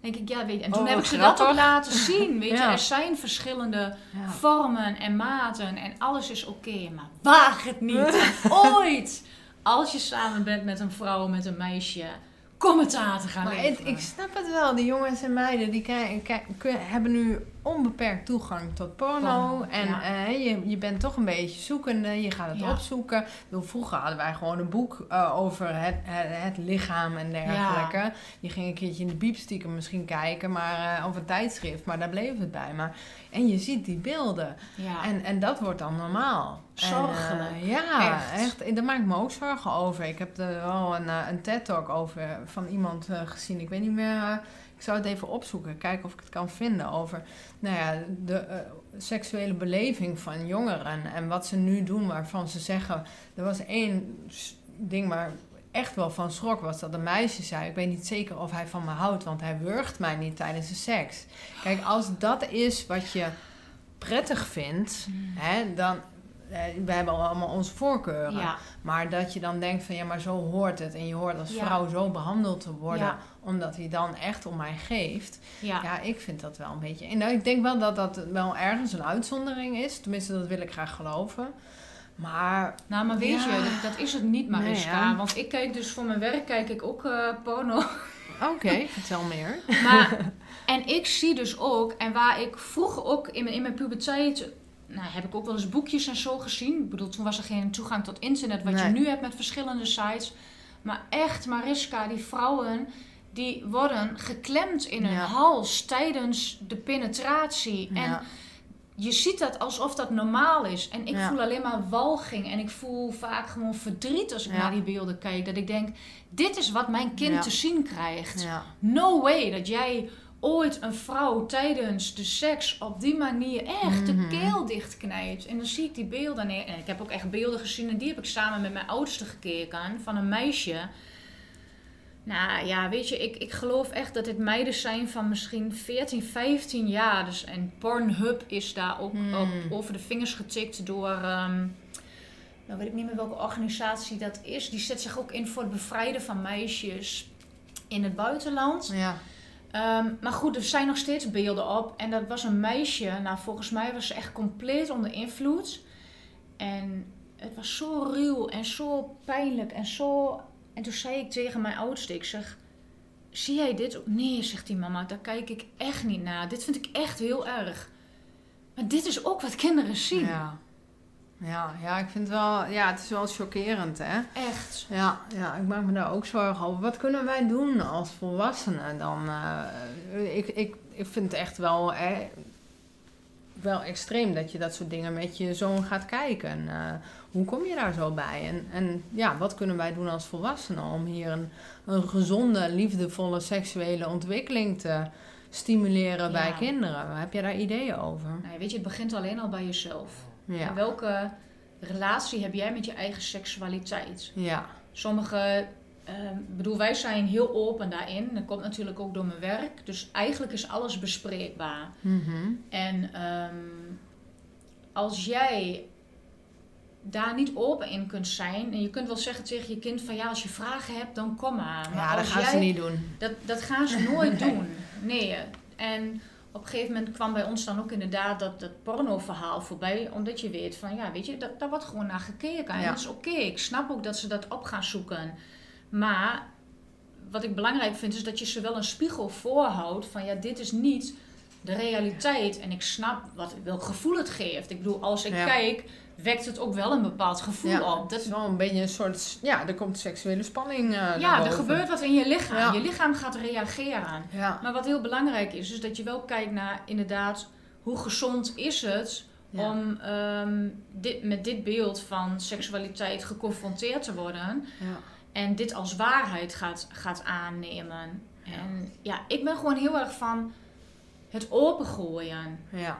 Denk ik, ja, weet je. En toen Oh, heb ik ze dat ook laten zien. Weet je, Ja. er zijn verschillende Ja. vormen en maten. En alles is oké. maar waag het niet. ooit. Als je samen bent met een vrouw, met een meisje. Commentaar te gaan Maar het- ik snap het wel. Die jongens en meiden die hebben nu onbeperkt toegang tot porno. En ja. eh, je, je bent toch een beetje zoekende. Je gaat het Ja. opzoeken. Bedoel, vroeger hadden wij gewoon een boek eh, over het, het, het lichaam en dergelijke. Je ging een keertje in de biepstiekem misschien kijken. Maar, eh, of een tijdschrift. Maar daar bleef het bij. Maar, en je ziet die beelden. En, en dat wordt dan normaal. Zorgelijk. En, eh, ja, Echt. echt. Daar maak ik me ook zorgen over. Ik heb er wel een, een TED-talk over van iemand gezien. Ik weet niet meer. Ik zou het even opzoeken. Kijken of ik het kan vinden. Over nou ja, de eh, seksuele beleving van jongeren. En wat ze nu doen waarvan ze zeggen... Er was één ding waar echt wel van schrok was dat een meisje zei... Ik weet niet zeker of hij van me houdt, want hij wurgt mij niet tijdens de seks. Kijk, als dat is wat je prettig vindt, Mm. hè, dan... eh, we hebben allemaal onze voorkeuren. ja. Maar dat je dan denkt van ja, maar zo hoort het. En je hoort als Ja. vrouw zo behandeld te worden. Ja. Omdat hij dan echt om mij geeft. Ja. Ja, ik vind dat wel een beetje... En nou, ik denk wel dat dat wel ergens een uitzondering is. Tenminste, dat wil ik graag geloven. Maar Nou, maar weet Ja. je, dat, dat is het niet, Mariska. Nee. Want ik kijk dus voor mijn werk kijk ik ook eh, porno. oké, vertel meer. Maar, en ik zie dus ook, en waar ik vroeger ook in mijn, in mijn puberteit, nou, heb ik ook wel eens boekjes en zo gezien. Ik bedoel, toen was er geen toegang tot internet, wat je nu hebt met verschillende sites. Maar echt, Mariska, die vrouwen, die worden geklemd in hun Ja. hals tijdens de penetratie. En je ziet dat alsof dat normaal is. En ik Ja. voel alleen maar walging. En ik voel vaak gewoon verdriet als ik naar die beelden kijk. Dat ik denk, dit is wat mijn kind te zien krijgt. No way dat jij ooit een vrouw tijdens de seks op die manier echt de Mhm. keel dichtknijpt. En dan zie ik die beelden. En en ik heb ook echt beelden gezien. En die heb ik samen met mijn oudste gekeken. Van een meisje. Nou ja, weet je, ik, ik geloof echt dat dit meiden zijn van misschien 14, 15 jaar. Dus, en Pornhub is daar ook Hmm. op, over de vingers getikt door... ehm, nou weet ik niet meer welke organisatie dat is. Die zet zich ook in voor het bevrijden van meisjes in het buitenland. Ja. Ehm, maar goed, er zijn nog steeds beelden op. En dat was een meisje. Nou, volgens mij was ze echt compleet onder invloed. En het was zo ruw en zo pijnlijk en zo... En toen zei ik tegen mijn oudste, ik zeg... Zie jij dit? ook?" Nee, zegt die mama, daar kijk ik echt niet naar. Dit vind ik echt heel erg. Maar dit is ook wat kinderen zien. Ja. Ja, ja, ik vind wel... Ja, het is wel chockerend, hè? Echt. Ja, ja, ik maak me daar ook zorgen over. Wat kunnen wij doen als volwassenen dan? eh, ik, ik, ik vind het echt wel, eh, wel extreem dat je dat soort dingen met je zoon gaat kijken. Eh, hoe kom je daar zo bij? En, en ja, wat kunnen wij doen als volwassenen om hier een, een gezonde, liefdevolle seksuele ontwikkeling te stimuleren bij kinderen? Heb je daar ideeën over? Nou, weet je, het begint alleen al bij jezelf. Ja. Welke relatie heb jij met je eigen seksualiteit? Ja. Sommige, ik bedoel, wij zijn heel open daarin. Dat komt natuurlijk ook door mijn werk. Dus eigenlijk is alles bespreekbaar. Mhm. En ehm, als jij daar niet open in kunt zijn. En je kunt wel zeggen tegen je kind van ja, als je vragen hebt, dan kom maar. Maar Ja, dat gaan ze niet doen. Dat, dat gaan ze nooit doen. Nee. En op een gegeven moment kwam bij ons dan ook inderdaad dat, dat porno-verhaal voorbij. Omdat je weet van, ja, weet je, dat, daar wordt gewoon naar gekeken. En Ja. dat is oké. Ik snap ook dat ze dat op gaan zoeken. Maar wat ik belangrijk vind, is dat je ze wel een spiegel voorhoudt. Van, ja, dit is niet de realiteit. En ik snap wat, welk gevoel het geeft. Ik bedoel, als ik Ja. kijk wekt het ook wel een bepaald gevoel Ja, op. dat is wel een beetje een soort... Ja, er komt seksuele spanning eh ja, er gebeurt wat in je lichaam. Ja. Je lichaam gaat reageren. Ja. Maar wat heel belangrijk is, is dat je wel kijkt naar inderdaad hoe gezond is het om ehm, dit, met dit beeld van seksualiteit geconfronteerd te worden Ja. en dit als waarheid gaat, gaat aannemen. En ja, ik ben gewoon heel erg van het opengooien. Ja.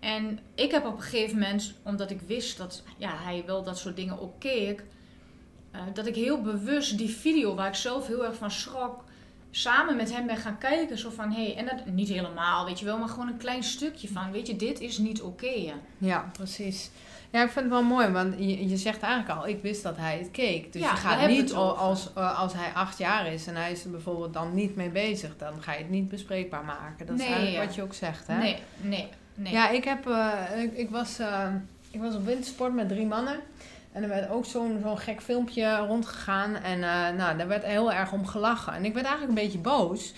En ik heb op een gegeven moment, omdat ik wist dat ja, hij wel dat soort dingen ook keek, eh, dat ik heel bewust die video waar ik zelf heel erg van schrok, samen met hem ben gaan kijken. Zo van, hé, hey, en dat niet helemaal, weet je wel, maar gewoon een klein stukje van, weet je, dit is niet oké. Ja, precies. Ja, ik vind het wel mooi, want je, je zegt eigenlijk al, ik wist dat hij het keek. Dus Ja, je gaat niet als, eh, als hij acht jaar is en hij is er bijvoorbeeld dan niet mee bezig, dan ga je het niet bespreekbaar maken. Dat is Nee, eigenlijk ja. wat je ook zegt, hè? Nee, nee, Ja, ik, heb, eh, ik, was, eh, ik was op wintersport met drie mannen. En er werd ook zo'n zo'n gek filmpje rondgegaan. En eh, nou, daar werd heel erg om gelachen. En ik werd eigenlijk een beetje boos.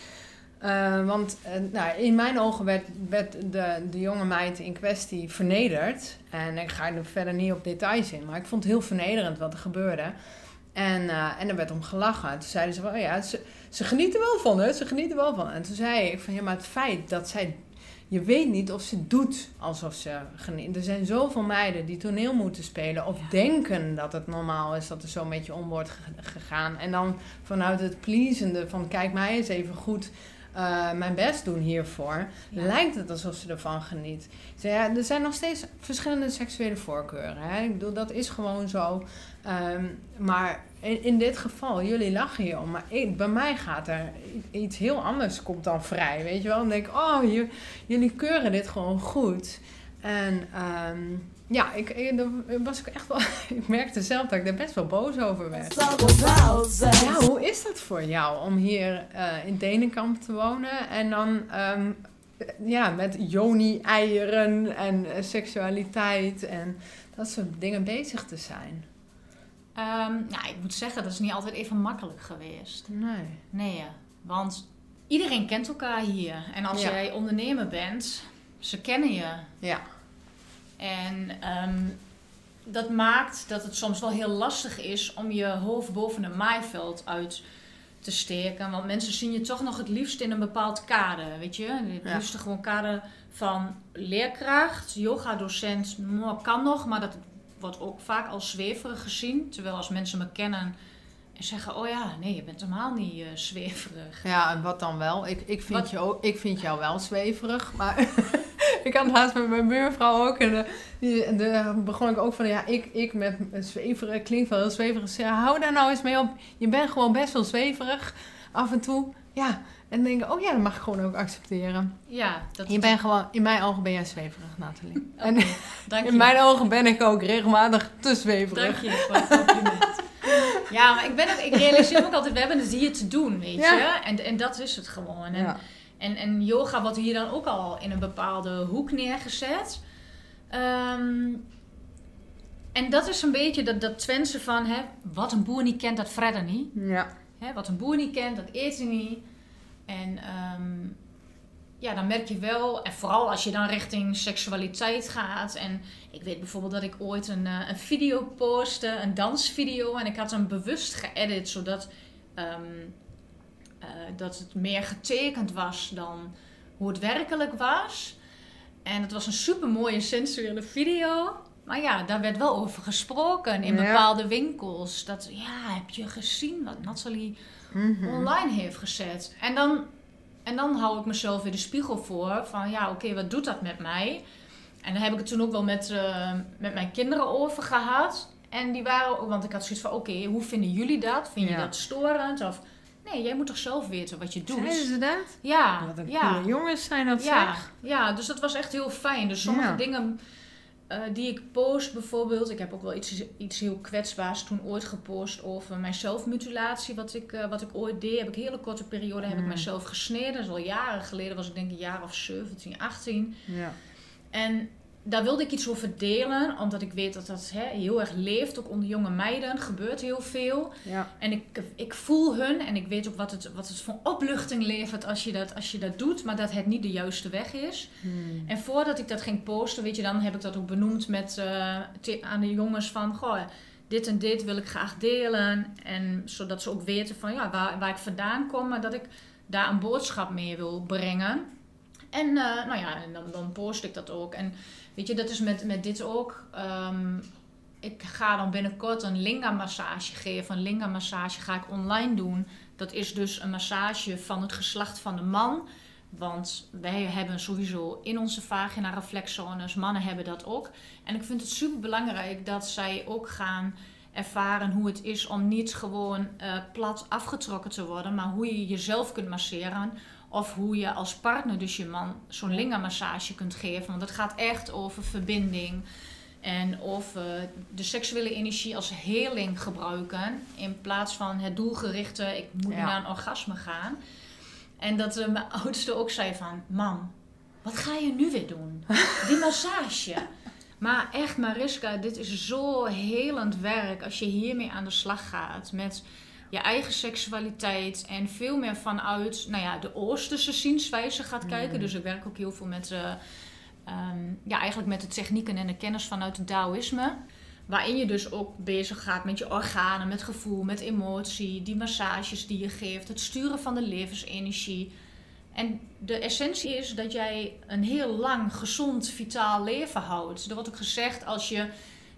Eh, want nou, in mijn ogen werd, werd de, de jonge meid in kwestie vernederd. En ik ga er verder niet op details in. Maar ik vond het heel vernederend wat er gebeurde. En, en er werd om gelachen. Toen zeiden ze van, oh ja, ze, ze genieten wel van het. Ze genieten wel van. En toen zei ik van, ja, maar het feit dat zij je weet niet of ze doet alsof ze geniet. Er zijn zoveel meiden die toneel moeten spelen of denken dat het normaal is dat er zo met je om wordt ge- gegaan. En dan vanuit het pleasende van kijk mij eens even goed eh, mijn best doen hiervoor, Ja. lijkt het alsof ze ervan geniet. Dus ja, er zijn nog steeds verschillende seksuele voorkeuren. Hè? Ik bedoel, dat is gewoon zo. Ehm, maar in, in dit geval, jullie lachen hier om, maar ik, bij mij gaat er iets heel anders komt dan vrij, weet je wel. Dan denk ik, oh, jullie keuren dit gewoon goed. En ehm, ja, ik, was ik echt wel, ik merkte zelf dat ik er best wel boos over werd. Ja, hoe is dat voor jou om hier eh, in Denenkamp te wonen en dan ehm, ja, met joni-eieren en eh, seksualiteit en dat soort dingen bezig te zijn? Ehm, nou, ik moet zeggen, dat is niet altijd even makkelijk geweest. Nee. Nee, ja. want iedereen kent elkaar hier. En als Ja. jij ondernemer bent, ze kennen je. Ja. En ehm, dat maakt dat het soms wel heel lastig is om je hoofd boven het maaiveld uit te steken. Want mensen zien je toch nog het liefst in een bepaald kader, weet je. Het Ja. liefst gewoon kader van leerkracht, yoga-docent, kan nog, maar dat wordt ook vaak als zweverig gezien. Terwijl als mensen me kennen en zeggen, oh ja, nee, je bent helemaal niet eh, zweverig. Ja, en wat dan wel? Ik, ik, vind, Wat- je ook, ik vind jou wel zweverig, maar ik had laatst met mijn buurvrouw ook en de, begon ik ook van, ja, ik, ik met zweverig, klinkt wel heel zweverig. Ze zei, hou daar nou eens mee op, je bent gewoon best wel zweverig af en toe. Ja, en dan denk ik, oh ja, dat mag ik gewoon ook accepteren. Ja, dat Je bent gewoon, in mijn ogen ben jij zweverig, Nathalie. En je. in mijn ogen ben ik ook regelmatig te zweverig. Dank je voor het compliment. Ja, maar ik, ben ook, ik realiseer me ook altijd, we hebben het hier te doen, weet Ja. je. En, en dat is het gewoon. En, Ja. en, en yoga wordt hier dan ook al in een bepaalde hoek neergezet. Ehm, en dat is een beetje dat, dat Twentse van, hè, wat een boer niet kent, dat verder niet. Ja. Hè, wat een boer niet kent, dat eet hij niet. En ehm, ja, dan merk je wel, en vooral als je dan richting seksualiteit gaat. En ik weet bijvoorbeeld dat ik ooit een, eh, een video postte, een dansvideo. En ik had hem bewust geëdit, zodat ehm, eh, dat het meer getekend was dan hoe het werkelijk was. En het was een super mooie sensuele video. Maar ja, daar werd wel over gesproken in Ja. bepaalde winkels. Dat, ja, heb je gezien wat Nathalie Mhm. online heeft gezet? En dan, en dan hou ik mezelf weer de spiegel voor. Van ja, oké, wat doet dat met mij? En daar heb ik het toen ook wel met, eh, met mijn kinderen over gehad. En die waren ook, want ik had zoiets van: oké, hoe vinden jullie dat? Vind je Ja. dat storend? Of nee, jij moet toch zelf weten wat je doet? Zeiden ze dat? Ja, Wat een ja. jongens zijn dat Ja, zeg. ja, dus dat was echt heel fijn. Dus sommige Ja. dingen eh, die ik post bijvoorbeeld. Ik heb ook wel iets, iets heel kwetsbaars toen ooit gepost over mijn zelfmutilatie. Wat ik, eh, wat ik ooit deed. Heb ik een hele korte periode heb ik Mm. mezelf gesneden. Dat is al jaren geleden. Was ik denk een jaar of 17, 18. Ja. En daar wilde ik iets over delen, omdat ik weet dat dat hè, heel erg leeft. Ook onder jonge meiden gebeurt heel veel. Ja. En ik, ik voel hun en ik weet ook wat het, wat het voor opluchting levert als je, dat, als je dat doet, maar dat het niet de juiste weg is. Hmm. En voordat ik dat ging posten, weet je, dan heb ik dat ook benoemd met, eh, aan de jongens van, goh, dit en dit wil ik graag delen. En zodat ze ook weten van, ja, waar, waar ik vandaan kom, maar dat ik daar een boodschap mee wil brengen. En eh, nou ja, dan, dan post ik dat ook. En weet je, dat is met, met dit ook. Ehm, ik ga dan binnenkort een linga-massage geven. Een linga-massage ga ik online doen. Dat is dus een massage van het geslacht van de man. Want wij hebben sowieso in onze vagina reflexzones. Mannen hebben dat ook. En ik vind het super belangrijk dat zij ook gaan ervaren hoe het is om niet gewoon eh, plat afgetrokken te worden. Maar hoe je jezelf kunt masseren. Of hoe je als partner, dus je man, zo'n linga-massage kunt geven. Want het gaat echt over verbinding. En over de seksuele energie als healing gebruiken. In plaats van het doelgerichte, ik moet Ja. naar een orgasme gaan. En dat eh, mijn oudste ook zei van... Mam, wat ga je nu weer doen? Die massage. Maar echt Mariska, dit is zo helend werk als je hiermee aan de slag gaat. Met je eigen seksualiteit en veel meer vanuit nou ja, de Oosterse zienswijze gaat kijken. Dus ik werk ook heel veel met, eh, ehm, ja, eigenlijk met de technieken en de kennis vanuit het Taoïsme. Waarin je dus ook bezig gaat met je organen, met gevoel, met emotie, die massages die je geeft, het sturen van de levensenergie. En de essentie is dat jij een heel lang, gezond, vitaal leven houdt. Er wordt ook gezegd, als je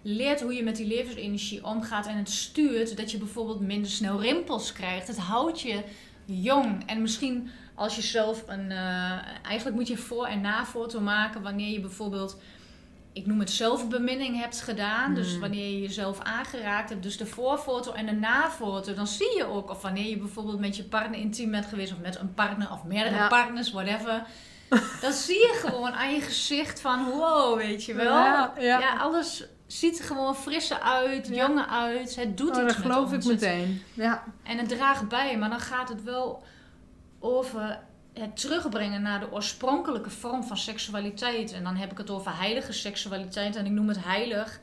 leert hoe je met die levensenergie omgaat en het stuurt, dat je bijvoorbeeld minder snel rimpels krijgt. Het houdt je jong. En misschien als je zelf een. eh, eigenlijk moet je voor- en na-foto maken wanneer je bijvoorbeeld. Ik noem het zelfbeminning hebt gedaan. Dus Mm. wanneer je jezelf aangeraakt hebt. Dus de voorfoto en de nafoto. Dan zie je ook of wanneer je bijvoorbeeld met je partner intiem bent geweest. Of met een partner of meerdere Ja. partners, whatever. Dan zie je gewoon aan je gezicht van wow, weet je wel. Ja, ja. alles ziet er gewoon frisser uit, Ja. jonger uit. Het doet Oh, dat iets met geloof ik ons. Meteen. Ja. en het draagt bij, maar dan gaat het wel over het terugbrengen naar de oorspronkelijke vorm van seksualiteit. En dan heb ik het over heilige seksualiteit en ik noem het heilig.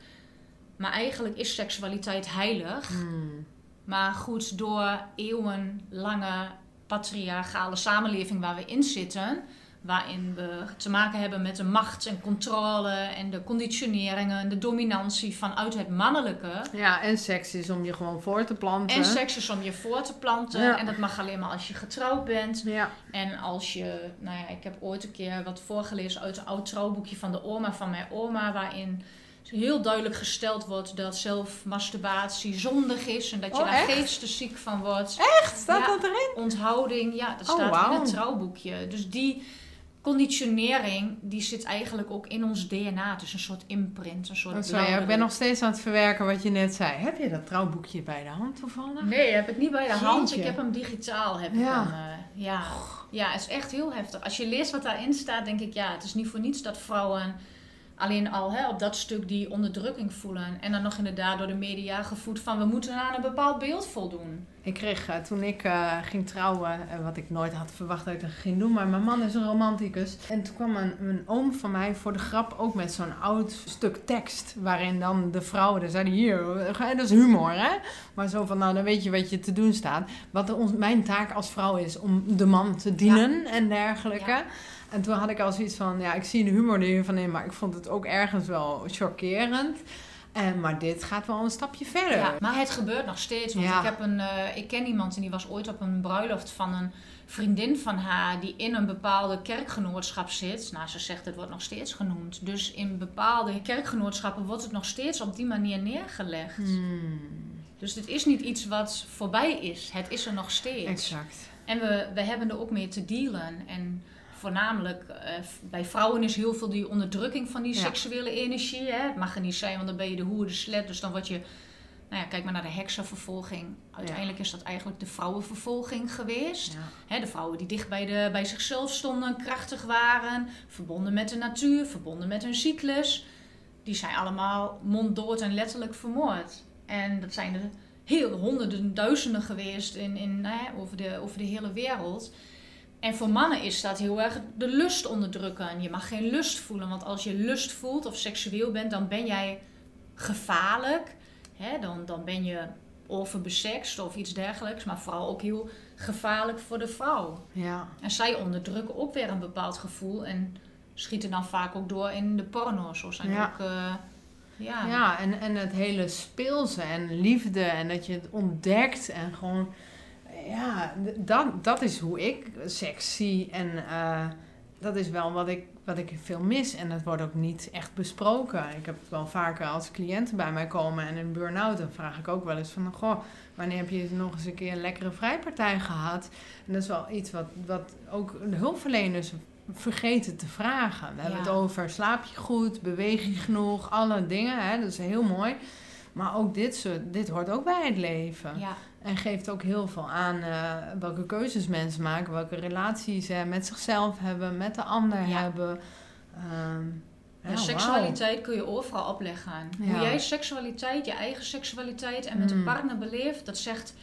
Maar eigenlijk is seksualiteit heilig. Hmm. Maar goed, door eeuwenlange patriarchale samenleving waar we in zitten, waarin we te maken hebben met de macht en controle en de conditioneringen en de dominantie vanuit het mannelijke. Ja, en seks is om je gewoon voor te planten. En seks is om je voor te planten. Ja. En dat mag alleen maar als je getrouwd bent. Ja. En als je, nou ja, ik heb ooit een keer wat voorgelezen uit een oud trouwboekje van de oma van mijn oma, waarin heel duidelijk gesteld wordt dat zelfmasturbatie zondig is en dat je Oh, daar geestesziek van wordt. Echt? Staat Ja. dat erin? Onthouding, ja, dat Oh, staat in het trouwboekje. Dus die conditionering, die zit eigenlijk ook in ons DNA. Het is een soort imprint, een soort Oh, sorry, ik ben nog steeds aan het verwerken wat je net zei. Heb je dat trouwboekje bij de hand toevallig? Nee, heb ik niet bij de hand. Ik heb hem digitaal. Heb Ja. Ik hem, eh, ja. ja, het is echt heel heftig. Als je leest wat daarin staat, denk ik, ja, het is niet voor niets dat vrouwen alleen al hè, op dat stuk die onderdrukking voelen. En dan nog inderdaad door de media gevoed van we moeten aan een bepaald beeld voldoen. Ik kreeg eh, toen ik eh, ging trouwen, eh, wat ik nooit had verwacht dat ik dat ging doen, maar mijn man is een romanticus. En toen kwam een, een oom van mij voor de grap ook met zo'n oud stuk tekst, waarin dan de vrouwen, dan zeiden hier, dat is humor hè. Maar zo van, nou dan weet je wat je te doen staat. Wat ons, mijn taak als vrouw is om de man te dienen en dergelijke. Ja. En toen had ik al zoiets van, ja, ik zie de humor er hiervan in, maar ik vond het ook ergens wel chockerend. En, maar dit gaat wel een stapje verder. Ja, maar het gebeurt nog steeds. Want Ja. ik, heb een, eh, ik ken iemand en die was ooit op een bruiloft van een vriendin van haar die in een bepaalde kerkgenootschap zit. Nou, ze zegt het wordt nog steeds genoemd. Dus in bepaalde kerkgenootschappen wordt het nog steeds op die manier neergelegd. Hmm, Dus dit is niet iets wat voorbij is. Het is er nog steeds. exact. En we, we hebben er ook mee te dealen. En voornamelijk eh, bij vrouwen is heel veel die onderdrukking van die Ja. seksuele energie. Hè? Het mag er niet zijn, want dan ben je de hoer, de slet. Dus dan word je... Nou ja, kijk maar naar de heksenvervolging. Uiteindelijk is dat eigenlijk de vrouwenvervolging geweest. Hè, de vrouwen die dicht bij, de, bij zichzelf stonden, krachtig waren, verbonden met de natuur, verbonden met hun cyclus. Die zijn allemaal monddood en letterlijk vermoord. En dat zijn er heel honderden, duizenden geweest in, in, hè, over, de, over de hele wereld. En voor mannen is dat heel erg de lust onderdrukken. Je mag geen lust voelen, want als je lust voelt of seksueel bent, dan ben jij gevaarlijk. Hè? Dan, dan ben je overbesext of iets dergelijks, maar vooral ook heel gevaarlijk voor de vrouw. Ja. En zij onderdrukken ook weer een bepaald gevoel en schieten dan vaak ook door in de porno's. Zo zijn Ja. ook, eh, ja. Ja, en, en het hele speelse en liefde en dat je het ontdekt en gewoon, ja, dat, dat is hoe ik seks zie en eh, dat is wel wat ik, wat ik veel mis en dat wordt ook niet echt besproken. Ik heb het wel vaker als cliënten bij mij komen en een burn-out, dan vraag ik ook wel eens van, goh, wanneer heb je nog eens een keer een lekkere vrijpartij gehad? En dat is wel iets wat, wat ook de hulpverleners vergeten te vragen. We hebben het over slaap je goed, beweeg je genoeg, alle dingen. Hè? Dat is heel mooi. Maar ook dit, soort, dit hoort ook bij het leven. Ja. En geeft ook heel veel aan eh, welke keuzes mensen maken, welke relaties ze met zichzelf hebben, met de ander Ja. hebben. Ehm, ja, seksualiteit kun je overal opleggen. Hoe jij seksualiteit, je eigen seksualiteit en met Mm. een partner beleeft, dat zegt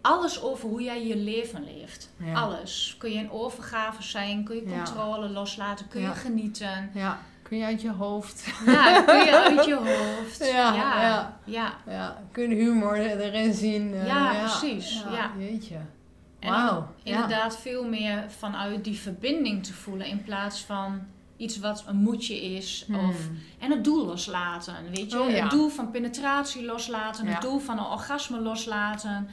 alles over hoe jij je leven leeft. Ja. Alles. Kun je in overgave zijn, kun je controle loslaten, kun je genieten. Ja, kun je uit je hoofd. Ja, kun je uit je hoofd. Ja, ja. ja. ja. Ja, kun je humor erin zien. eh, Ja, precies, ja. Jeetje. En Wauw. inderdaad veel meer vanuit die verbinding te voelen in plaats van iets wat een moedje is. Hmm. Of, en het doel loslaten, weet je. Oh. Het doel van penetratie loslaten, het doel van een orgasme loslaten.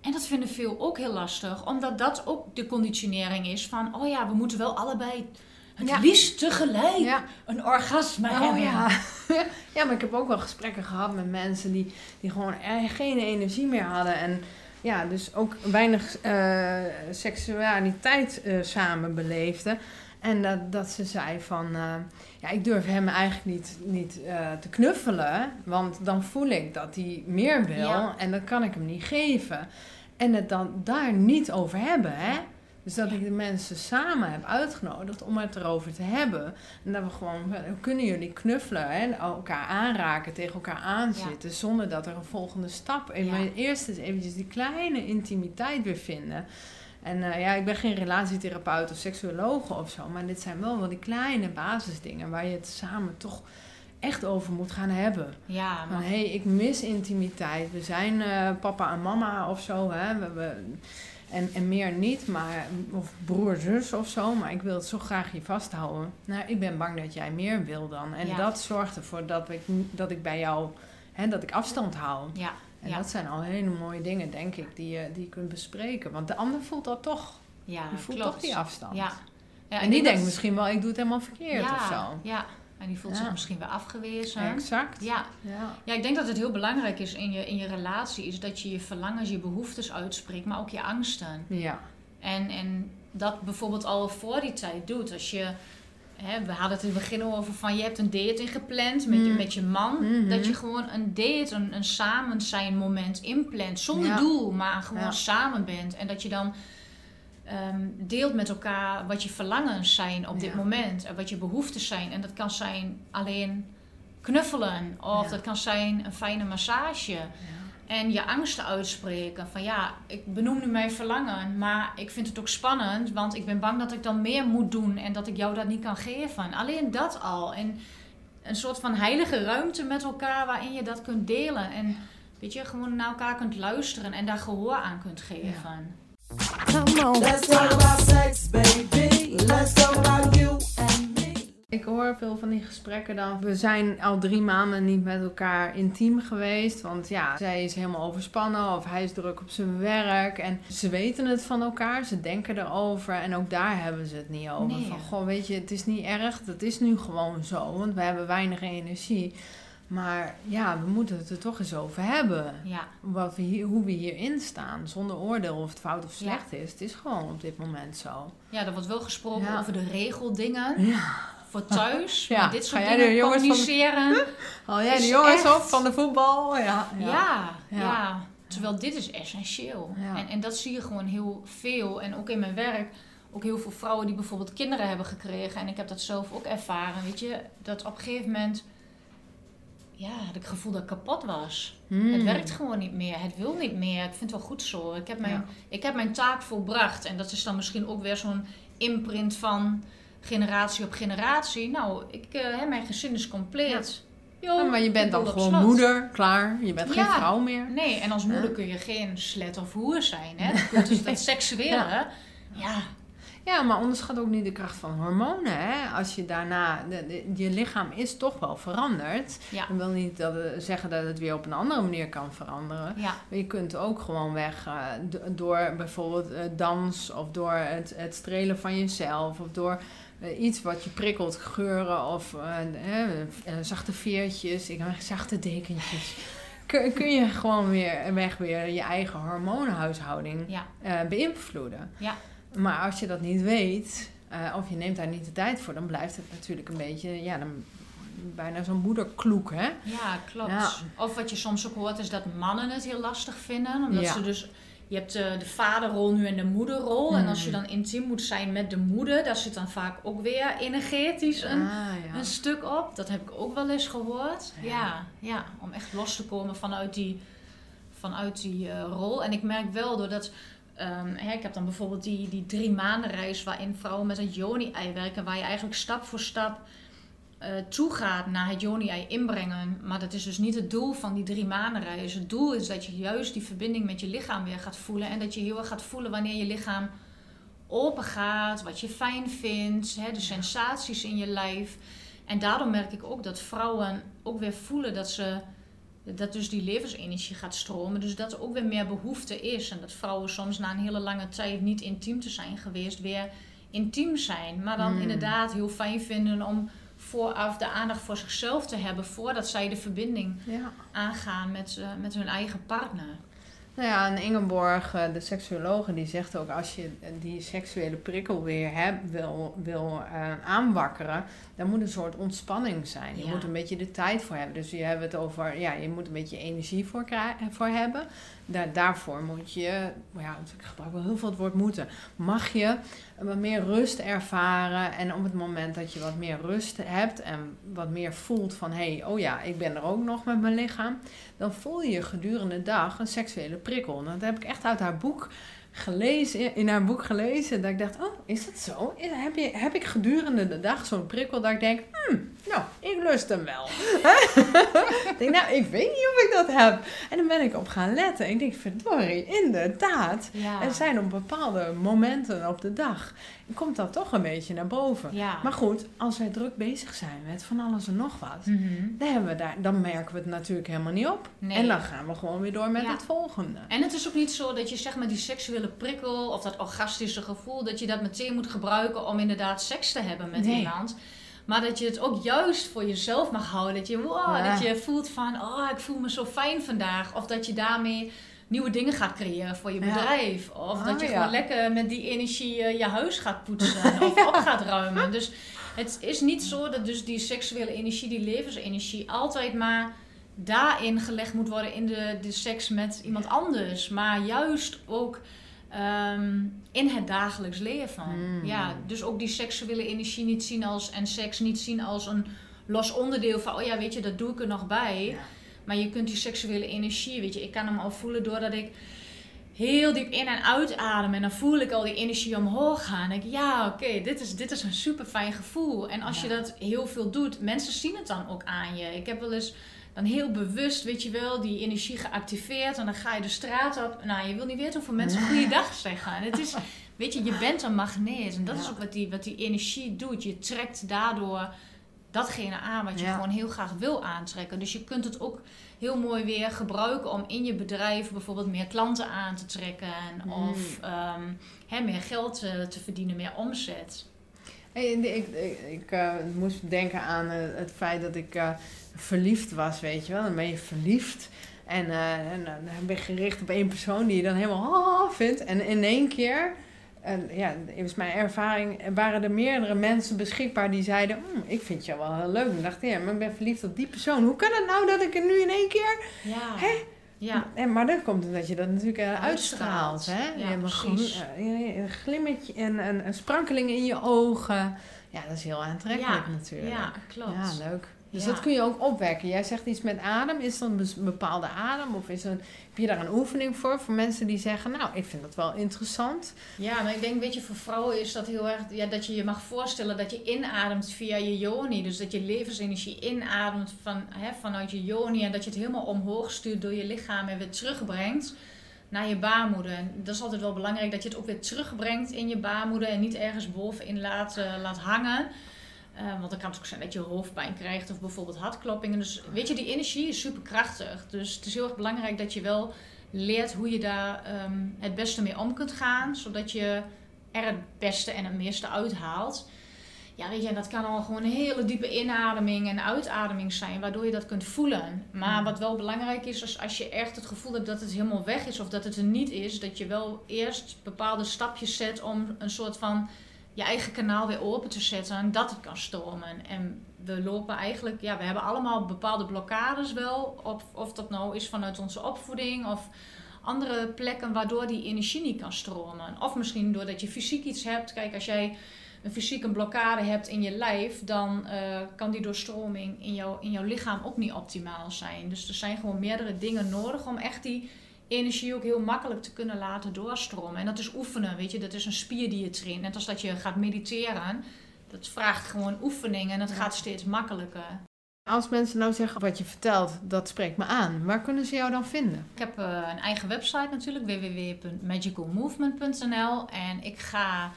En dat vinden veel ook heel lastig, omdat dat ook de conditionering is van, oh ja, we moeten wel allebei het Ja. liefst tegelijk Ja. een orgasme Oh hebben. ja. ja, maar ik heb ook wel gesprekken gehad met mensen die, die gewoon er geen energie meer hadden. En ja, dus ook weinig eh, seksualiteit eh, samen beleefden. En dat, dat ze zei van, eh, ja, ik durf hem eigenlijk niet, niet eh, te knuffelen. Want dan voel ik dat hij meer wil Ja. en dat kan ik hem niet geven. En het dan daar niet over hebben, hè. Dus dat ik de mensen samen heb uitgenodigd om het erover te hebben. En dat we gewoon, kunnen jullie knuffelen, hè? elkaar aanraken, tegen elkaar aanzitten, zonder dat er een volgende stap is. Ja. Maar eerst is eventjes die kleine intimiteit weer vinden. En eh, ja, ik ben geen relatietherapeut of seksuoloog of zo, maar dit zijn wel wel die kleine basisdingen waar je het samen toch echt over moet gaan hebben. Ja, Van maar hé, hey, ik mis intimiteit. We zijn eh, papa en mama of zo. Hè? We, we- en, en meer niet, maar, of broer, zus of zo. Maar ik wil het zo graag hier vasthouden. Nou, ik ben bang dat jij meer wil dan. En Ja. dat zorgt ervoor dat ik, dat ik bij jou, hè, dat ik afstand hou. ja, En ja, dat zijn al hele mooie dingen, denk ik, die je, die je kunt bespreken. Want de ander voelt dat toch. ja, Die voelt klopt. toch die afstand. Ja. Ja, en ik die denk denkt misschien wel, ik doe het helemaal verkeerd ja, of zo. Ja, en die voelt Ja. zich misschien weer afgewezen. Exact. Ja. Ja. ja, ik denk dat het heel belangrijk is in je, in je relatie, is dat je je verlangens, je behoeftes uitspreekt, maar ook je angsten. Ja. En, en dat bijvoorbeeld al voor die tijd doet. Als je, hè, we hadden het in het begin over van je hebt een date ingepland met, je, Mm. met je man. Mhm. Dat je gewoon een date, een, een samen zijn moment inplant. Zonder Ja. doel, maar gewoon samen bent. En dat je dan ehm, deelt met elkaar wat je verlangens zijn op dit Ja. moment. En wat je behoeftes zijn. En dat kan zijn alleen knuffelen. Of Ja. dat kan zijn een fijne massage. En je angsten uitspreken. Van ja, ik benoem nu mijn verlangen. Maar ik vind het ook spannend. Want ik ben bang dat ik dan meer moet doen. En dat ik jou dat niet kan geven. Alleen dat al. En een soort van heilige ruimte met elkaar. Waarin je dat kunt delen. En weet je, gewoon naar elkaar kunt luisteren. En daar gehoor aan kunt geven. Come on. Let's talk about sex, baby. Let's talk about you and me. Ik hoor veel van die gesprekken dan. We zijn al drie maanden niet met elkaar intiem geweest. Want ja, zij is helemaal overspannen of hij is druk op zijn werk. En ze weten het van elkaar, ze denken erover. En ook daar hebben ze het niet over. Nee. Van goh, weet je, het is niet erg. Dat is nu gewoon zo. Want we hebben weinig energie. Maar ja, we moeten het er toch eens over hebben. Ja, Wat we hier, hoe we hierin staan. Zonder oordeel of het fout of Ja. slecht is. Het is gewoon op dit moment zo. ja er wordt wel gesproken Ja. over de regeldingen. Ja. Voor thuis. Ja. Met dit soort Ga dingen van communiceren. Al jij de jongens echt- op van de voetbal? Ja. Ja, ja. Ja. Terwijl dit is essentieel. En, en dat zie je gewoon heel veel. En ook in mijn werk. Ook heel veel vrouwen die bijvoorbeeld kinderen hebben gekregen. En ik heb dat zelf ook ervaren. Weet je, dat op een gegeven moment. Ja, had ik het gevoel dat ik kapot was. Hmm. Het werkt gewoon niet meer. Het wil niet meer. Ik vind het wel goed zo. Ik heb mijn, Ja. ik heb mijn taak volbracht. En dat is dan misschien ook weer zo'n imprint van generatie op generatie. Nou, ik, eh, hè, mijn gezin is compleet. Ja, maar je bent dan gewoon slot. moeder, klaar. Je bent geen vrouw meer. Nee, en als moeder kun je geen slet of hoer zijn. Hè? Kunt dus dat seksuele. Ja. Ja, maar onderschat ook niet de kracht van hormonen. Hè? Als je daarna, de, de- je lichaam is toch wel veranderd. Ja. Dat wil niet dat, het- zeggen dat het weer op een andere manier kan veranderen. Ja. Maar je kunt ook gewoon weg eh, door bijvoorbeeld eh, dans of door het, het strelen van jezelf of door eh, iets wat je prikkelt, geuren of eh, eh, eh, zachte veertjes, ik, zachte dekentjes. Kun, kun je gewoon weer weg weer je eigen Ja. eh, beïnvloeden. Ja. Maar als je dat niet weet, eh, of je neemt daar niet de tijd voor, dan blijft het natuurlijk een beetje, ja, dan bijna zo'n moederkloek, hè? Ja, klopt. Ja. Of wat je soms ook hoort is dat mannen het heel lastig vinden. Omdat Ja. ze dus... Je hebt de, de vaderrol nu en de moederrol. En als je Mm. dan intiem moet zijn met de moeder... daar zit dan vaak ook weer energetisch een, Ah, ja. een stuk op. Dat heb ik ook wel eens gehoord. Ja. Ja, ja, om echt los te komen vanuit die, vanuit die eh, rol. En ik merk wel doordat... ehm, hè, ik heb dan bijvoorbeeld die, die drie maanden reis... waarin vrouwen met het joni-ei werken... waar je eigenlijk stap voor stap eh toegaat naar het joni-ei inbrengen. Maar dat is dus niet het doel van die drie maanden reis. Het doel is dat je juist die verbinding met je lichaam weer gaat voelen. En dat je heel erg gaat voelen wanneer je lichaam open gaat, wat je fijn vindt, hè, de sensaties in je lijf. En daardoor merk ik ook dat vrouwen ook weer voelen dat ze dat dus die levensenergie gaat stromen. Dus dat er ook weer meer behoefte is. En dat vrouwen soms na een hele lange tijd niet intiem te zijn geweest, weer intiem zijn. Maar dan Mm. inderdaad heel fijn vinden om vooraf de aandacht voor zichzelf te hebben voordat zij de verbinding ja. aangaan met, eh, met hun eigen partner. Nou ja, en Ingeborg, eh, de seksuologe, die zegt ook als je die seksuele prikkel weer hebt, wil, wil eh, aanwakkeren, dan moet een soort ontspanning zijn. Je Ja. moet een beetje de tijd voor hebben. Dus je hebt het over, ja, je moet een beetje energie voor, voor hebben. Daar, daarvoor moet je, ja, ik gebruik wel heel veel het woord moeten, mag je wat meer rust ervaren. En op het moment dat je wat meer rust hebt en wat meer voelt van, hé, hey, oh ja, ik ben er ook nog met mijn lichaam dan voel je gedurende de dag een seksuele prikkel. En dat heb ik echt uit haar boek gelezen, in haar boek gelezen, dat ik dacht, oh, is dat zo? Heb, je, heb ik gedurende de dag zo'n prikkel dat ik denk, hmm, nou, ik lust hem wel. ik denk, nou, ik weet niet of ik dat heb. En dan ben ik op gaan letten. En ik denk, verdorie, inderdaad. Ja. Er zijn op bepaalde momenten op de dag, komt dat toch een beetje naar boven. ja. Maar goed, als wij druk bezig zijn met van alles en nog wat, Mhm. dan, hebben we daar, dan merken we het natuurlijk helemaal niet op. Nee. En dan gaan we gewoon weer door met Ja. het volgende. En het is ook niet zo dat je zeg maar die seksuele prikkel of dat orgastische gevoel, dat je dat meteen moet gebruiken om inderdaad seks te hebben met Nee. iemand. Maar dat je het ook juist voor jezelf mag houden. Dat je, wow, Ja. dat je voelt van, oh, ik voel me zo fijn vandaag. Of dat je daarmee nieuwe dingen gaat creëren voor je Ja. bedrijf. Of Ah, dat je ja. gewoon lekker met die energie eh, je huis gaat poetsen of op gaat ruimen. Dus het is niet zo dat dus die seksuele energie, die levensenergie, altijd maar daarin gelegd moet worden in de, de seks met iemand anders. Maar juist ook ehm, in het dagelijks leven. Mm. Ja, dus ook die seksuele energie niet zien als, en seks niet zien als een los onderdeel van, oh ja, weet je, dat doe ik er nog bij. Ja. Maar je kunt die seksuele energie, weet je, ik kan hem al voelen doordat ik heel diep in en uitadem. En dan voel ik al die energie omhoog gaan. En denk ik, ja, oké, dit, is, dit is een super fijn gevoel. En als je dat heel veel doet, mensen zien het dan ook aan je. Ik heb wel eens dan heel bewust, weet je wel, die energie geactiveerd. En dan ga je de straat op. Nou, je wil niet weten hoeveel mensen goeiedag zeggen. En het is, weet je, je bent een magneet. En dat is ook wat die, wat die energie doet. Je trekt daardoor datgene aan wat je Ja. gewoon heel graag wil aantrekken. Dus je kunt het ook heel mooi weer gebruiken om in je bedrijf bijvoorbeeld meer klanten aan te trekken. Mm. Of ehm, hè, meer geld eh, te verdienen, meer omzet. Hey, ik ik, eh, moest denken aan eh, het feit dat ik verliefd was, weet je wel. Dan ben je verliefd. En, en dan ben je gericht op één persoon die je dan helemaal oh, vindt. En in één keer, en ja, is mijn ervaring, waren er meerdere mensen beschikbaar die zeiden: "Hmm, Ik vind jou wel heel leuk. En ik dacht, ja, maar ik ben verliefd op die persoon. Hoe kan het nou dat ik er nu in één keer Ja. Hè? Ja. En, maar dan komt het dat je dat natuurlijk eh, uitstraalt. Hè? Ja, je hebt een, eh, een glimmetje en een, een sprankeling in je ogen. Ja, dat is heel aantrekkelijk Ja, natuurlijk. Ja, klopt. Ja, leuk. Dus Ja. dat kun je ook opwekken. Jij zegt iets met adem. Is er een bepaalde adem? Of is er, heb je daar een oefening voor? Voor mensen die zeggen, nou, ik vind dat wel interessant. Ja, maar ik denk, weet je, voor vrouwen is dat heel erg... Ja, dat je je mag voorstellen dat je inademt via je yoni. Dus dat je levensenergie inademt van, hè, vanuit je yoni. En dat je het helemaal omhoog stuurt door je lichaam en weer terugbrengt naar je baarmoeder. Dat is altijd wel belangrijk, dat je het ook weer terugbrengt in je baarmoeder. En niet ergens bovenin laat, eh, laat hangen. Eh, want dan kan het ook zijn dat je hoofdpijn krijgt of bijvoorbeeld hartkloppingen. Dus weet je, die energie is superkrachtig. Dus het is heel erg belangrijk dat je wel leert hoe je daar ehm, het beste mee om kunt gaan. Zodat je er het beste en het meeste uithaalt. Ja, weet je, en dat kan al gewoon een hele diepe inademing en uitademing zijn, waardoor je dat kunt voelen. Maar wat wel belangrijk is, is als je echt het gevoel hebt dat het helemaal weg is of dat het er niet is, dat je wel eerst bepaalde stapjes zet om een soort van je eigen kanaal weer open te zetten en dat het kan stromen. En we lopen eigenlijk, ja, we hebben allemaal bepaalde blokkades wel, of, of dat nou is vanuit onze opvoeding of andere plekken waardoor die energie niet kan stromen. Of misschien doordat je fysiek iets hebt. Kijk, als jij een fysieke blokkade hebt in je lijf, dan eh, kan die doorstroming in, jou, in jouw lichaam ook niet optimaal zijn. Dus er zijn gewoon meerdere dingen nodig om echt die energie ook heel makkelijk te kunnen laten doorstromen. En dat is oefenen, weet je, dat is een spier die je traint. Net als dat je gaat mediteren, dat vraagt gewoon oefening en het gaat steeds makkelijker. Als mensen nou zeggen, wat je vertelt, dat spreekt me aan. Waar kunnen ze jou dan vinden? Ik heb eh, een eigen website natuurlijk, www.magicalmovement.nl. En ik ga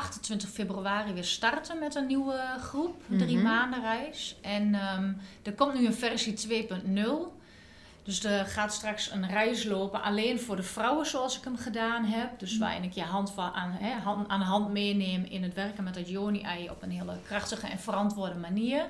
28 februari weer starten met een nieuwe groep, drie Mhm. maanden reis. En ehm, er komt nu een versie 2.0. Dus er gaat straks een reis lopen alleen voor de vrouwen zoals ik hem gedaan heb. Dus waarin ik je hand aan, hè, hand, aan de hand meeneem in het werken met het Joni-ei op een hele krachtige en verantwoorde manier.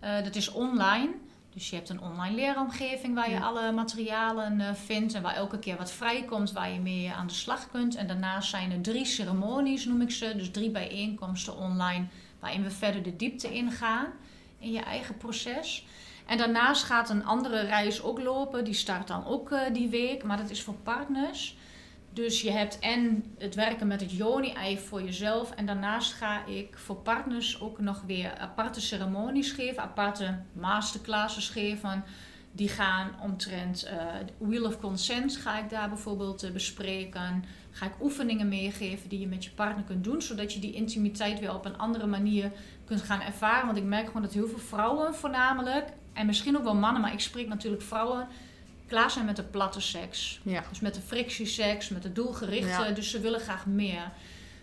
Eh, dat is online. Dus je hebt een online leeromgeving waar je Ja. alle materialen eh, vindt en waar elke keer wat vrijkomt waar je mee aan de slag kunt. En daarnaast zijn er drie ceremonies, noem ik ze. Dus drie bijeenkomsten online waarin we verder de diepte ingaan in je eigen proces. En daarnaast gaat een andere reis ook lopen. Die start dan ook eh, die week, maar dat is voor partners. Dus je hebt en het werken met het Joni-ei voor jezelf. En daarnaast ga ik voor partners ook nog weer aparte ceremonies geven. Aparte masterclasses geven. Die gaan omtrent eh, Wheel of Consent ga ik daar bijvoorbeeld eh, bespreken. Ga ik oefeningen meegeven die je met je partner kunt doen. Zodat je die intimiteit weer op een andere manier kunt gaan ervaren. Want ik merk gewoon dat heel veel vrouwen voornamelijk. En misschien ook wel mannen, maar ik spreek natuurlijk vrouwen. Klaar zijn met de platte seks. Ja. Dus met de frictieseks, met de doelgerichte. Ja. Dus ze willen graag meer.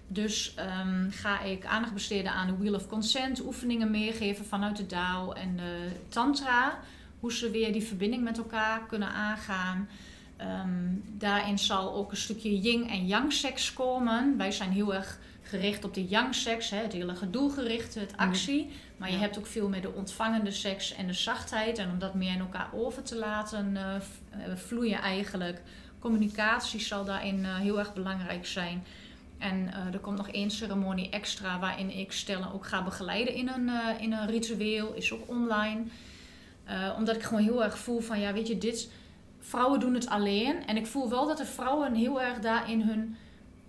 Dus ehm, ga ik aandacht besteden aan de Wheel of Consent. Oefeningen meegeven vanuit de Dao en de Tantra. Hoe ze weer die verbinding met elkaar kunnen aangaan. Ehm, daarin zal ook een stukje yin en yang seks komen. Wij zijn heel erg gericht op de yang seks. Hè, het hele gedoelgerichte, het actie. Maar je hebt ook veel meer de ontvangende seks en de zachtheid. En om dat meer in elkaar over te laten eh, eh, vloeien eigenlijk. Communicatie zal daarin eh, heel erg belangrijk zijn. En er komt nog één ceremonie extra waarin ik stellen ook ga begeleiden in een, in een ritueel. Is ook online. Omdat ik gewoon heel erg voel van ja, weet je, dit. Vrouwen doen het alleen. En ik voel wel dat de vrouwen heel erg daarin hun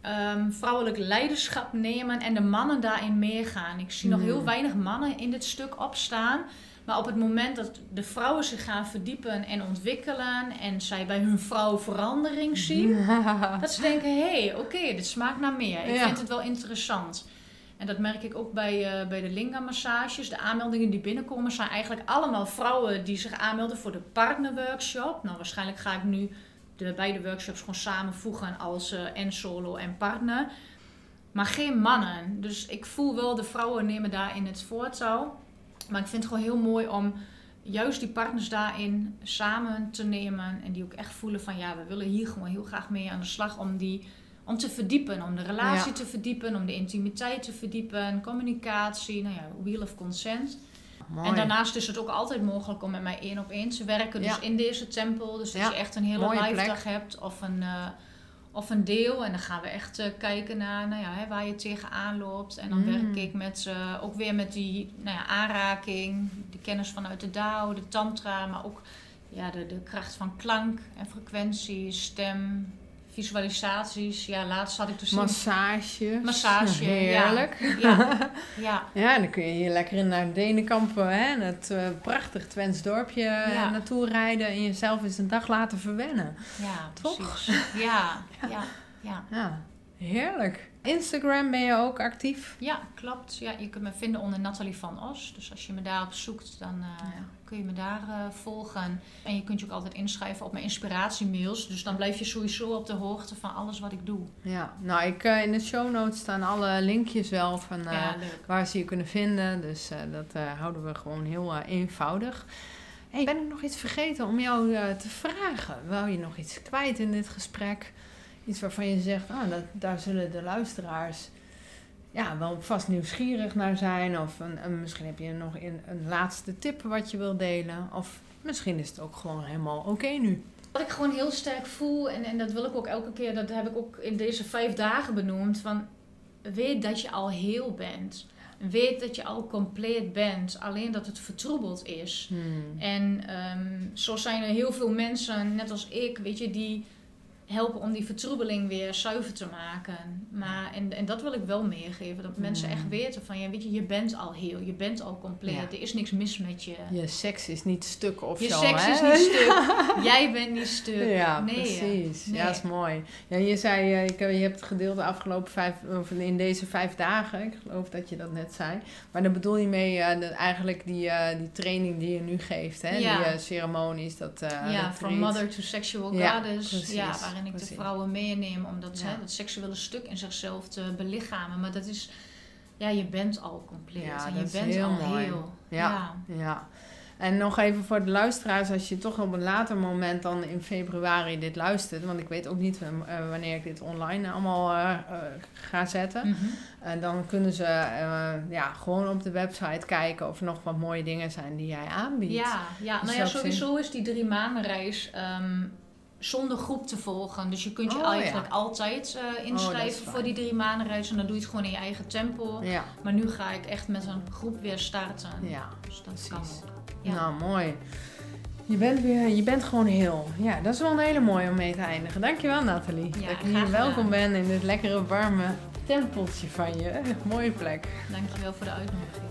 ehm, vrouwelijk leiderschap nemen en de mannen daarin meegaan. Ik zie nog Hmm. heel weinig mannen in dit stuk opstaan. Maar op het moment dat de vrouwen zich gaan verdiepen en ontwikkelen en zij bij hun vrouw verandering zien, dat ze denken: hé, hey, oké, dit smaakt naar meer. Ik Ja. vind het wel interessant. En dat merk ik ook bij, eh, bij de Linga-massages. De aanmeldingen die binnenkomen zijn eigenlijk allemaal vrouwen die zich aanmelden voor de partnerworkshop. Nou, waarschijnlijk ga ik nu de beide workshops gewoon samenvoegen als eh, en solo en partner. Maar geen mannen. Dus ik voel wel, de vrouwen nemen daarin het voortouw. Maar ik vind het gewoon heel mooi om juist die partners daarin samen te nemen. En die ook echt voelen van ja, we willen hier gewoon heel graag mee aan de slag om die om te verdiepen, om de relatie Ja. te verdiepen, om de intimiteit te verdiepen, communicatie, nou ja, wheel of consent. Mooi. En daarnaast is het ook altijd mogelijk om met mij één op één te werken. Dus Ja. in deze tempel. Dus dat Ja, je echt een hele live dag hebt of een, eh, of een deel. En dan gaan we echt eh, kijken naar nou ja, hè, waar je tegenaan loopt. En dan Mm. werk ik met, eh, ook weer met die nou ja, aanraking, de kennis vanuit de Dao, de Tantra, maar ook ja, de, de kracht van klank en frequentie, stem, visualisaties. Ja, laatst had ik dus... Massage. Massage, Heerlijk. Ja, ja. Ja, en dan kun je hier lekker in naar Denenkamp, hè, het eh, prachtig Twents dorpje eh, Ja. naartoe rijden en jezelf eens een dag laten verwennen. ja Toch? precies. Ja, ja, ja. Ja, heerlijk. Instagram ben je ook actief? Ja, klopt. Ja, je kunt me vinden onder Nathalie van Os. Dus als je me daarop zoekt, dan Ja. Kun je me daar eh, volgen. En je kunt je ook altijd inschrijven op mijn inspiratiemails. Dus dan blijf je sowieso op de hoogte van alles wat ik doe. Ja, nou ik, eh, in de show notes staan alle linkjes wel van eh, ja, waar ze je kunnen vinden. Dus dat houden we gewoon heel eenvoudig. Hey, ben ik nog iets vergeten om jou te vragen? Wou je nog iets kwijt in dit gesprek? Iets waarvan je zegt, ah, dat, daar zullen de luisteraars ja, wel vast nieuwsgierig naar zijn. Of een, een- misschien heb je nog een, een laatste tip wat je wil delen. Of misschien is het ook gewoon helemaal oké nu. Wat ik gewoon heel sterk voel, en, en dat wil ik ook elke keer, dat heb ik ook in deze vijf dagen benoemd, van weet dat je al heel bent. Weet dat je al compleet bent, alleen dat het vertroebeld is. Hmm. En ehm, zo zijn er heel veel mensen, net als ik, weet je, die helpen om die vertroebeling weer zuiver te maken. Maar, en, en dat wil ik wel meegeven, dat mensen Mm. echt weten van, ja, weet je, je bent al heel, je bent al compleet, Ja. er is niks mis met je. Je seks is niet stuk of Je zo, seks hè? is niet stuk, jij bent niet stuk. Ja, nee, precies. nee. Ja, dat is mooi. Ja, je zei, eh, ik, heb- je hebt het gedeeld de afgelopen vijf, of in deze vijf dagen. Ik geloof dat je dat net zei. Maar daar bedoel je mee eh, dat eigenlijk die, eh, die training die je nu geeft, hè? Ja. Die eh, ceremonies, dat eh Ja, retreat. from mother to sexual Ja, goddess. precies, ja, waarin ik precies. de vrouwen meeneem om dat, Ja. hè, dat seksuele stuk in zichzelf te belichamen. Maar dat is, ja, je bent al compleet. Ja, en je bent heel al mooi. heel. Ja. Ja. En nog even voor de luisteraars, als je toch op een later moment dan in februari dit luistert, want ik weet ook niet eh, wanneer ik dit online allemaal eh, eh, ga zetten. Mhm. En dan kunnen ze ja, gewoon op de website kijken of er nog wat mooie dingen zijn die jij aanbiedt. Ja, ja. Dus nou ja, sowieso is die drie maanden reis ehm, zonder groep te volgen. Dus je kunt je Oh, eigenlijk ja. altijd eh, is inschrijven voor die drie maanden reis. En dan doe je het gewoon in je eigen tempo. Ja, Maar nu ga ik echt met een groep weer starten. ja. Dus dat precies. kan ook. Ja. Nou, mooi. Je bent, weer, je bent gewoon heel. Ja, dat is wel een hele mooie om mee te eindigen. Dankjewel Nathalie. Dat ik hier welkom ben in dit lekkere warme tempeltje van je. Mooie plek. Dankjewel voor de uitnodiging.